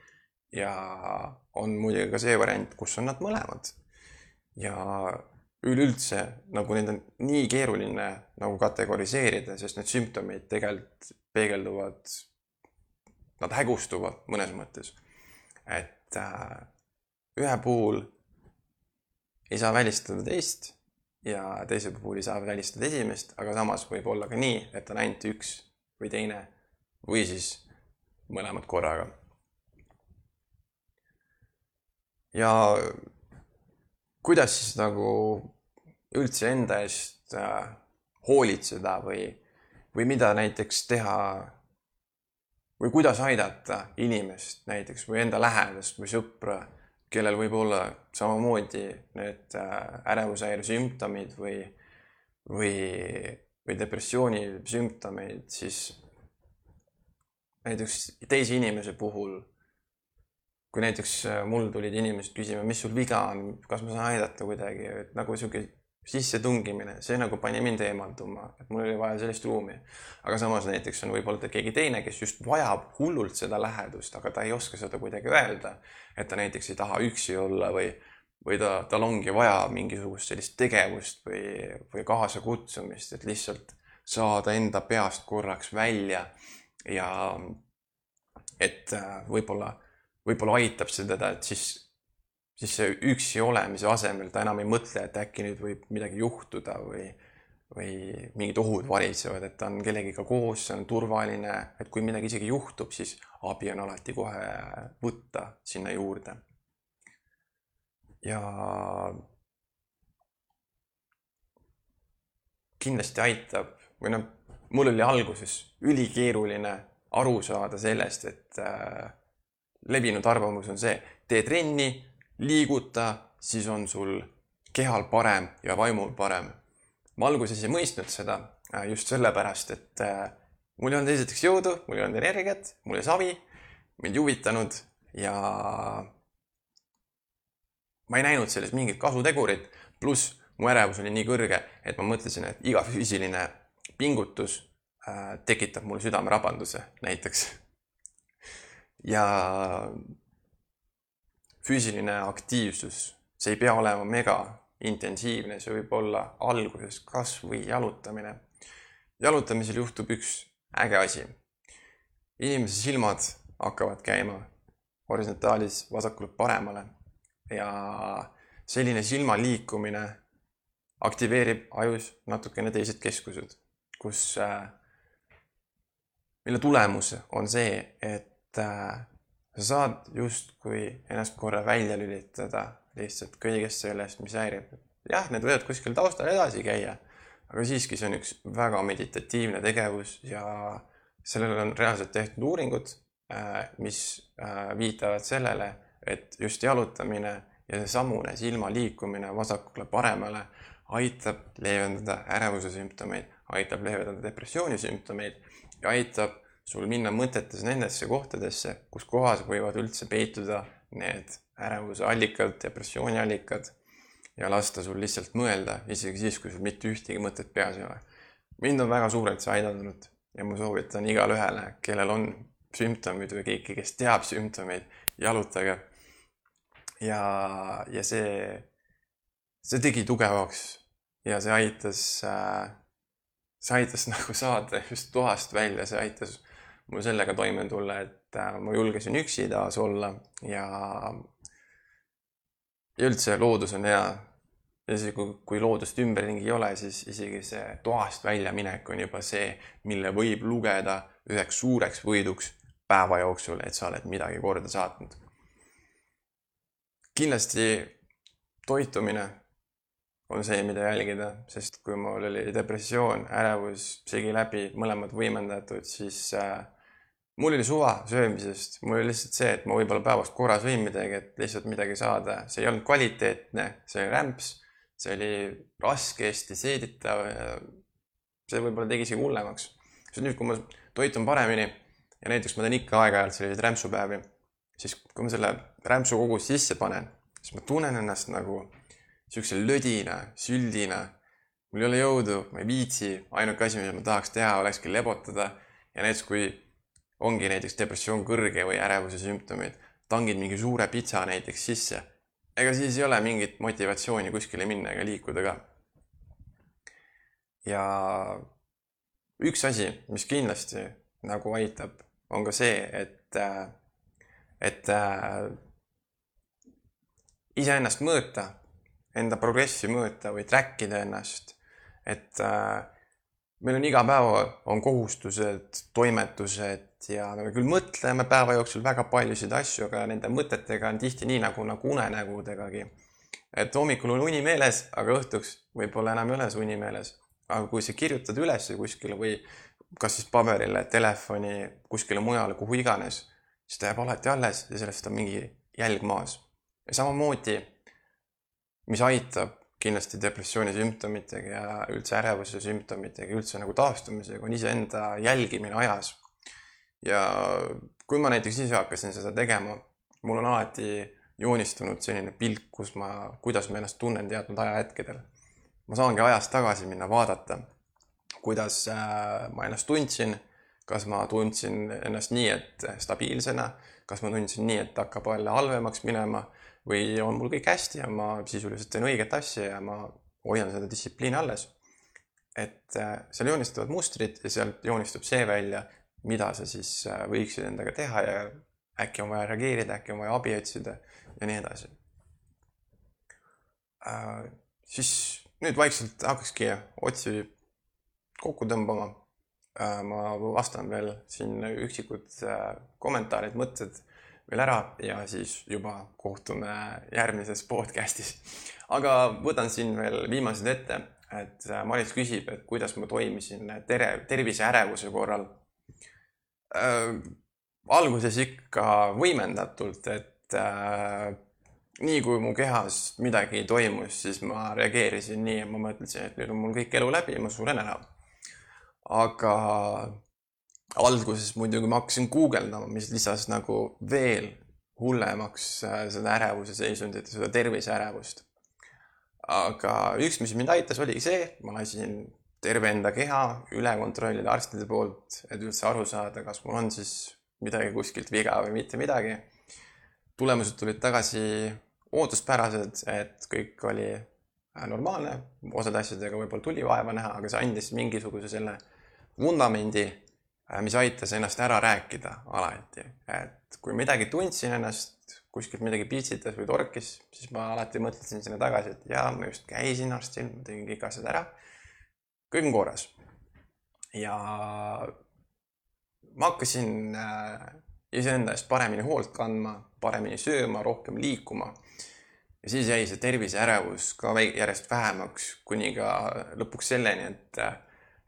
Ja on muidugi ka see variant, kus on nad mõlemad. ja üleüldse nagu neid on nii keeruline nagu kategoriseerida, sest need sümptomid tegelikult peegelduvad, nad hägustuvad mõnes mõttes. et äh, ühe puhul ei saa välistada teist ja teise puhul ei saa välistada esimest, aga samas võib olla ka nii, et on ainult üks või teine või siis mõlemad korraga. Ja kuidas siis nagu üldse enda eest äh, hoolitseda või, või mida näiteks teha või kuidas aidata inimest näiteks või enda lähedast või sõpra kellel võib olla samamoodi need äh, ärevushäire sümptomid või, või, või depressiooni sümptomeid, siis näiteks teise inimese puhul, kui näiteks äh, mul tulid inimesed küsima, mis sul viga on, kas ma saan aidata kuidagi, et nagu sihuke sissetungimine, see nagu pani mind eemalduma, et mul oli vaja sellist ruumi. aga samas näiteks on võib-olla keegi teine, kes just vajab hullult seda lähedust, aga ta ei oska seda kuidagi öelda. et ta näiteks ei taha üksi olla või, või ta, tal ongi vaja mingisugust sellist tegevust või, või kaasakutsumist, et lihtsalt saada enda peast korraks välja ja et äh, võib-olla, võib-olla aitab see teda, et siis siis see üksi olemise asemel ta enam ei mõtle, et äkki nüüd võib midagi juhtuda või, või mingid ohud valitsevad, et ta on kellegiga koos, see on turvaline, et kui midagi isegi juhtub, siis abi on alati kohe võtta sinna juurde. ja kindlasti aitab või noh, mul oli alguses ülikeeruline aru saada sellest, et äh, levinud arvamus on see, tee trenni liiguta, siis on sul kehal parem ja vaimul parem. ma alguses ei mõistnud seda äh, just sellepärast, et äh, mul ei olnud esiteks jõudu, mul ei olnud energiat, mul oli savi, mind ei huvitanud ja ma ei näinud selles mingit kasutegurit, pluss mu ärevus oli nii kõrge, et ma mõtlesin, et iga füüsiline pingutus äh, tekitab mul südamerabanduse näiteks. Ja füüsiline aktiivsus, see ei pea olema mega intensiivne, see võib olla alguses kas või jalutamine. jalutamisel juhtub üks äge asi. inimese silmad hakkavad käima horisontaalis vasakult paremale ja selline silma liikumine aktiveerib ajus natukene teised keskused, kus, äh, mille tulemus on see, et äh, sa saad justkui ennast korra välja lülitada lihtsalt kõigest sellest, mis häirib. jah, need võivad kuskil taustal edasi käia, aga siiski see on üks väga meditatiivne tegevus ja sellele on reaalselt tehtud uuringud, äh, mis äh, viitavad sellele, et just jalutamine ja seesamune silma liikumine vasakule-paremale aitab leevendada ärevuse sümptomeid, aitab leevendada depressiooni sümptomeid ja aitab sul minna mõtetes nendesse kohtadesse, kus kohas võivad üldse peituda need ärevuse allikad, depressiooni allikad ja lasta sul lihtsalt mõelda, isegi siis, kui sul mitte ühtegi mõtet peas ei ole. mind on väga suurelt see aidanud ja ma soovitan igale ühele, kellel on sümptomid või keegi, kes teab sümptomeid, jalutage. ja, ja see, see tegi tugevaks ja see aitas äh, see aitas nagu saada just toast välja, see aitas mul sellega toime tulla, et äh, ma julgesin üksi taas olla ja, ja üldse loodus on hea. ja siis, kui, kui loodust ümberringi ei ole, siis isegi see toast väljaminek on juba see, mille võib lugeda üheks suureks võiduks päeva jooksul, et sa oled midagi korda saatnud. kindlasti toitumine on see, mida jälgida, sest kui mul oli depressioon, ärevus, segi läbi, mõlemad võimendatud, siis äh, mul oli suva söömisest, mul oli lihtsalt see, et ma võib-olla päevas korra sõin midagi, et lihtsalt midagi saada, see ei olnud kvaliteetne, see oli rämps, see oli raskesti seeditav see võib-olla tegi isegi hullemaks. sest nüüd, kui ma toitun paremini ja näiteks ma teen ikka aeg-ajalt selliseid rämpsupäevi, siis kui ma selle rämpsu kogu sisse panen, siis ma tunnen ennast nagu siukse lödina, süldina. mul ei ole jõudu, ma ei viitsi, ainuke asi, mida ma tahaks teha, olekski lebotada. ja näiteks, kui ongi näiteks depressioon kõrge või ärevuse sümptomid, tangid mingi suure pitsa näiteks sisse. ega siis ei ole mingit motivatsiooni kuskile minna ega liikuda ka. ja üks asi, mis kindlasti nagu aitab, on ka see, et, et äh, iseennast mõõta enda progressi mõõta või track ida ennast. et äh, meil on iga päev on kohustused, toimetused ja me küll mõtleme päeva jooksul väga paljusid asju, aga nende mõtetega on tihti nii nagu, nagu unenägudegagi. et hommikul on uni meeles, aga õhtuks võib-olla enam ei ole see uni meeles. aga kui sa kirjutad üles kuskile või kas siis paberile, telefoni, kuskile mujale, kuhu iganes, siis ta jääb alati alles ja sellest on mingi jälg maas. ja samamoodi mis aitab kindlasti depressiooni sümptomitega ja üldse ärevuse sümptomitega, üldse nagu taastumisega, on iseenda jälgimine ajas. Ja kui ma näiteks ise hakkasin seda tegema, mul on alati joonistunud selline pilt, kus ma, kuidas ma ennast tunnen teatud ajahetkedel. ma saangi ajas tagasi minna, vaadata, kuidas äh, ma ennast tundsin, kas ma tundsin ennast nii, et stabiilsena, kas ma tundsin nii, et hakkab jälle halvemaks minema või on mul kõik hästi ja ma sisuliselt teen õiget asja ja ma hoian seda distsipliini alles. et äh, seal joonistuvad mustrid ja sealt joonistub see välja, mida sa siis äh, võiksid endaga teha ja äkki on vaja reageerida, äkki on vaja abi otsida ja nii edasi äh,. siis nüüd vaikselt hakkakski otsi kokku tõmbama äh,. ma vastan veel siin üksikud äh, kommentaarid, mõtted veel ära ja siis juba kohtume järgmises podcast'is. aga võtan siin veel viimased ette, et äh, Maris küsib, et kuidas ma toimisin tere, terviseärevuse korral äh,. alguses ikka võimendatult, et äh, nii kui mu kehas midagi toimus, siis ma reageerisin nii, ma mõtlesin, et nüüd on mul kõik elu läbi, ma suren ära. aga alguses muidugi ma hakkasin guugeldama, mis lisas nagu veel hullemaks äh, seda ärevuse seisundit ja seda terviseärevust. aga üks, mis mind aitas, oligi see, ma lasin terve enda keha üle kontrollida arstide poolt, et üldse aru saada, kas mul on siis midagi kuskilt viga või mitte midagi. tulemused tulid tagasi ootuspärased, et kõik oli äh, normaalne, osade asjadega võib-olla tuli vaeva näha, aga see andis mingisuguse selle vundamendi Äh, mis aitas ennast ära rääkida alati, et kui midagi tundsin ennast, kuskilt midagi pitsitas või torkis, siis ma alati mõtlesin sinna tagasi, et jaa, ma just käisin arstil, ma tegin kõik asjad ära. Kõik on korras. ja ma hakkasin äh, iseenda eest paremini hoolt kandma, paremini sööma, rohkem liikuma. ja siis jäi see terviseärevus ka järjest vähemaks, kuni ka lõpuks selleni, et äh,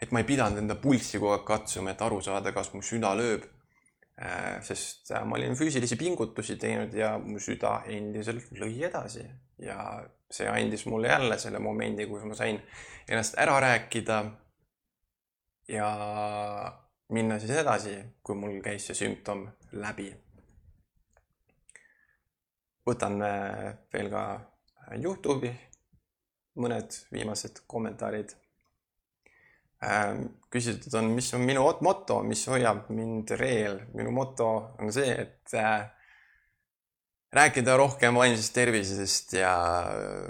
et ma ei pidanud enda pulssi kogu aeg katsuma, et aru saada, kas mu süda lööb. Äh, sest ma olin füüsilisi pingutusi teinud ja mu süda endiselt lõi edasi ja see andis mulle jälle selle momendi, kus ma sain ennast ära rääkida. ja minna siis edasi, kui mul käis see sümptom läbi. võtan äh, veel ka Youtube'i mõned viimased kommentaarid Ähm, küsitud on, mis on minu moto, mis hoiab mind reel. minu moto on see, et äh, rääkida rohkem vaimsest tervisest ja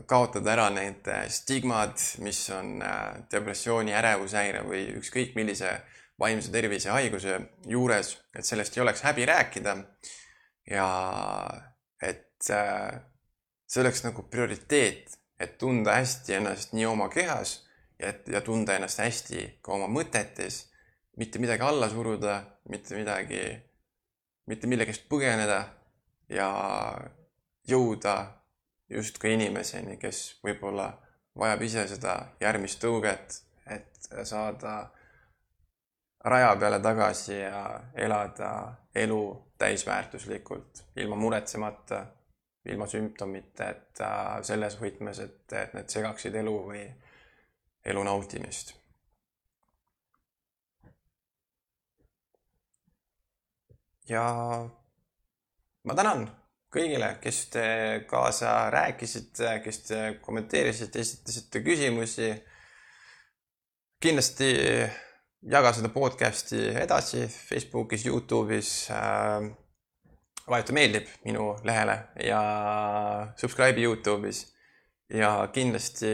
kaotada ära need äh, stigmad, mis on äh, depressiooni, ärevushäire või ükskõik millise vaimse tervise haiguse juures, et sellest ei oleks häbi rääkida. ja et see oleks nagu prioriteet, et tunda hästi ennast nii oma kehas ja, ja tunda ennast hästi ka oma mõtetes, mitte midagi alla suruda, mitte midagi, mitte millegist põgeneda ja jõuda justkui inimeseni, kes võib-olla vajab ise seda järgmist tõuget, et saada raja peale tagasi ja elada elu täisväärtuslikult, ilma muretsemata, ilma sümptomiteta, selles võtmes, et, et need segaksid elu või elu nautimist. ja ma tänan kõigile, kes te kaasa rääkisite, kes te kommenteerisite, esitasite küsimusi. kindlasti jaga seda podcast'i edasi Facebookis, Youtube'is äh,. vajuta meeldib minu lehele ja subscribe'i Youtube'is ja kindlasti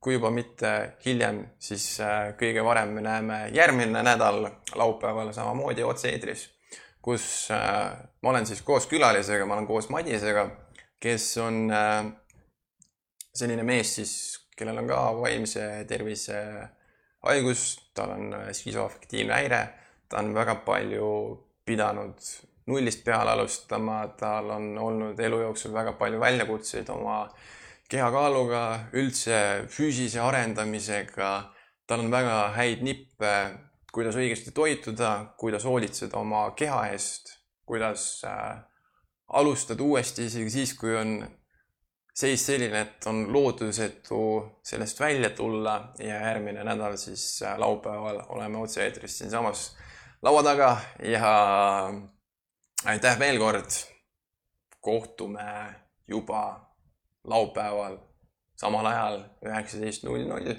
kui juba mitte hiljem, siis kõige varem me näeme järgmine nädal laupäeval samamoodi otse-eetris, kus äh, ma olen siis koos külalisega, ma olen koos Madisega, kes on äh, selline mees siis, kellel on ka vaimse tervise haigus, tal on skisoafektiivne häire, ta on väga palju pidanud nullist peale alustama, tal on olnud elu jooksul väga palju väljakutseid oma äh, kehakaaluga, üldse füüsilise arendamisega. tal on väga häid nippe, kuidas õigesti toituda, kuidas hoolitseda oma keha eest, kuidas äh, alustada uuesti isegi siis, kui on seis selline, et on lootusetu sellest välja tulla ja järgmine nädal siis äh, laupäeval oleme otse-eetris siinsamas laua taga ja aitäh veel kord. kohtume juba laupäeval samal ajal üheksateist null null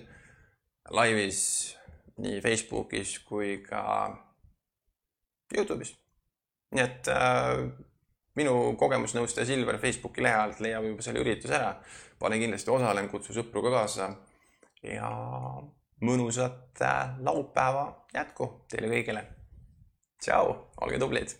laivis nii Facebookis kui ka Youtube'is. nii et äh, minu kogemusnõustaja Silver Facebooki lehe alt leiab juba selle ürituse ära. pane kindlasti osalen, kutsu sõpru ka kaasa ja mõnusat äh, laupäeva jätku teile kõigile. tšau, olge tublid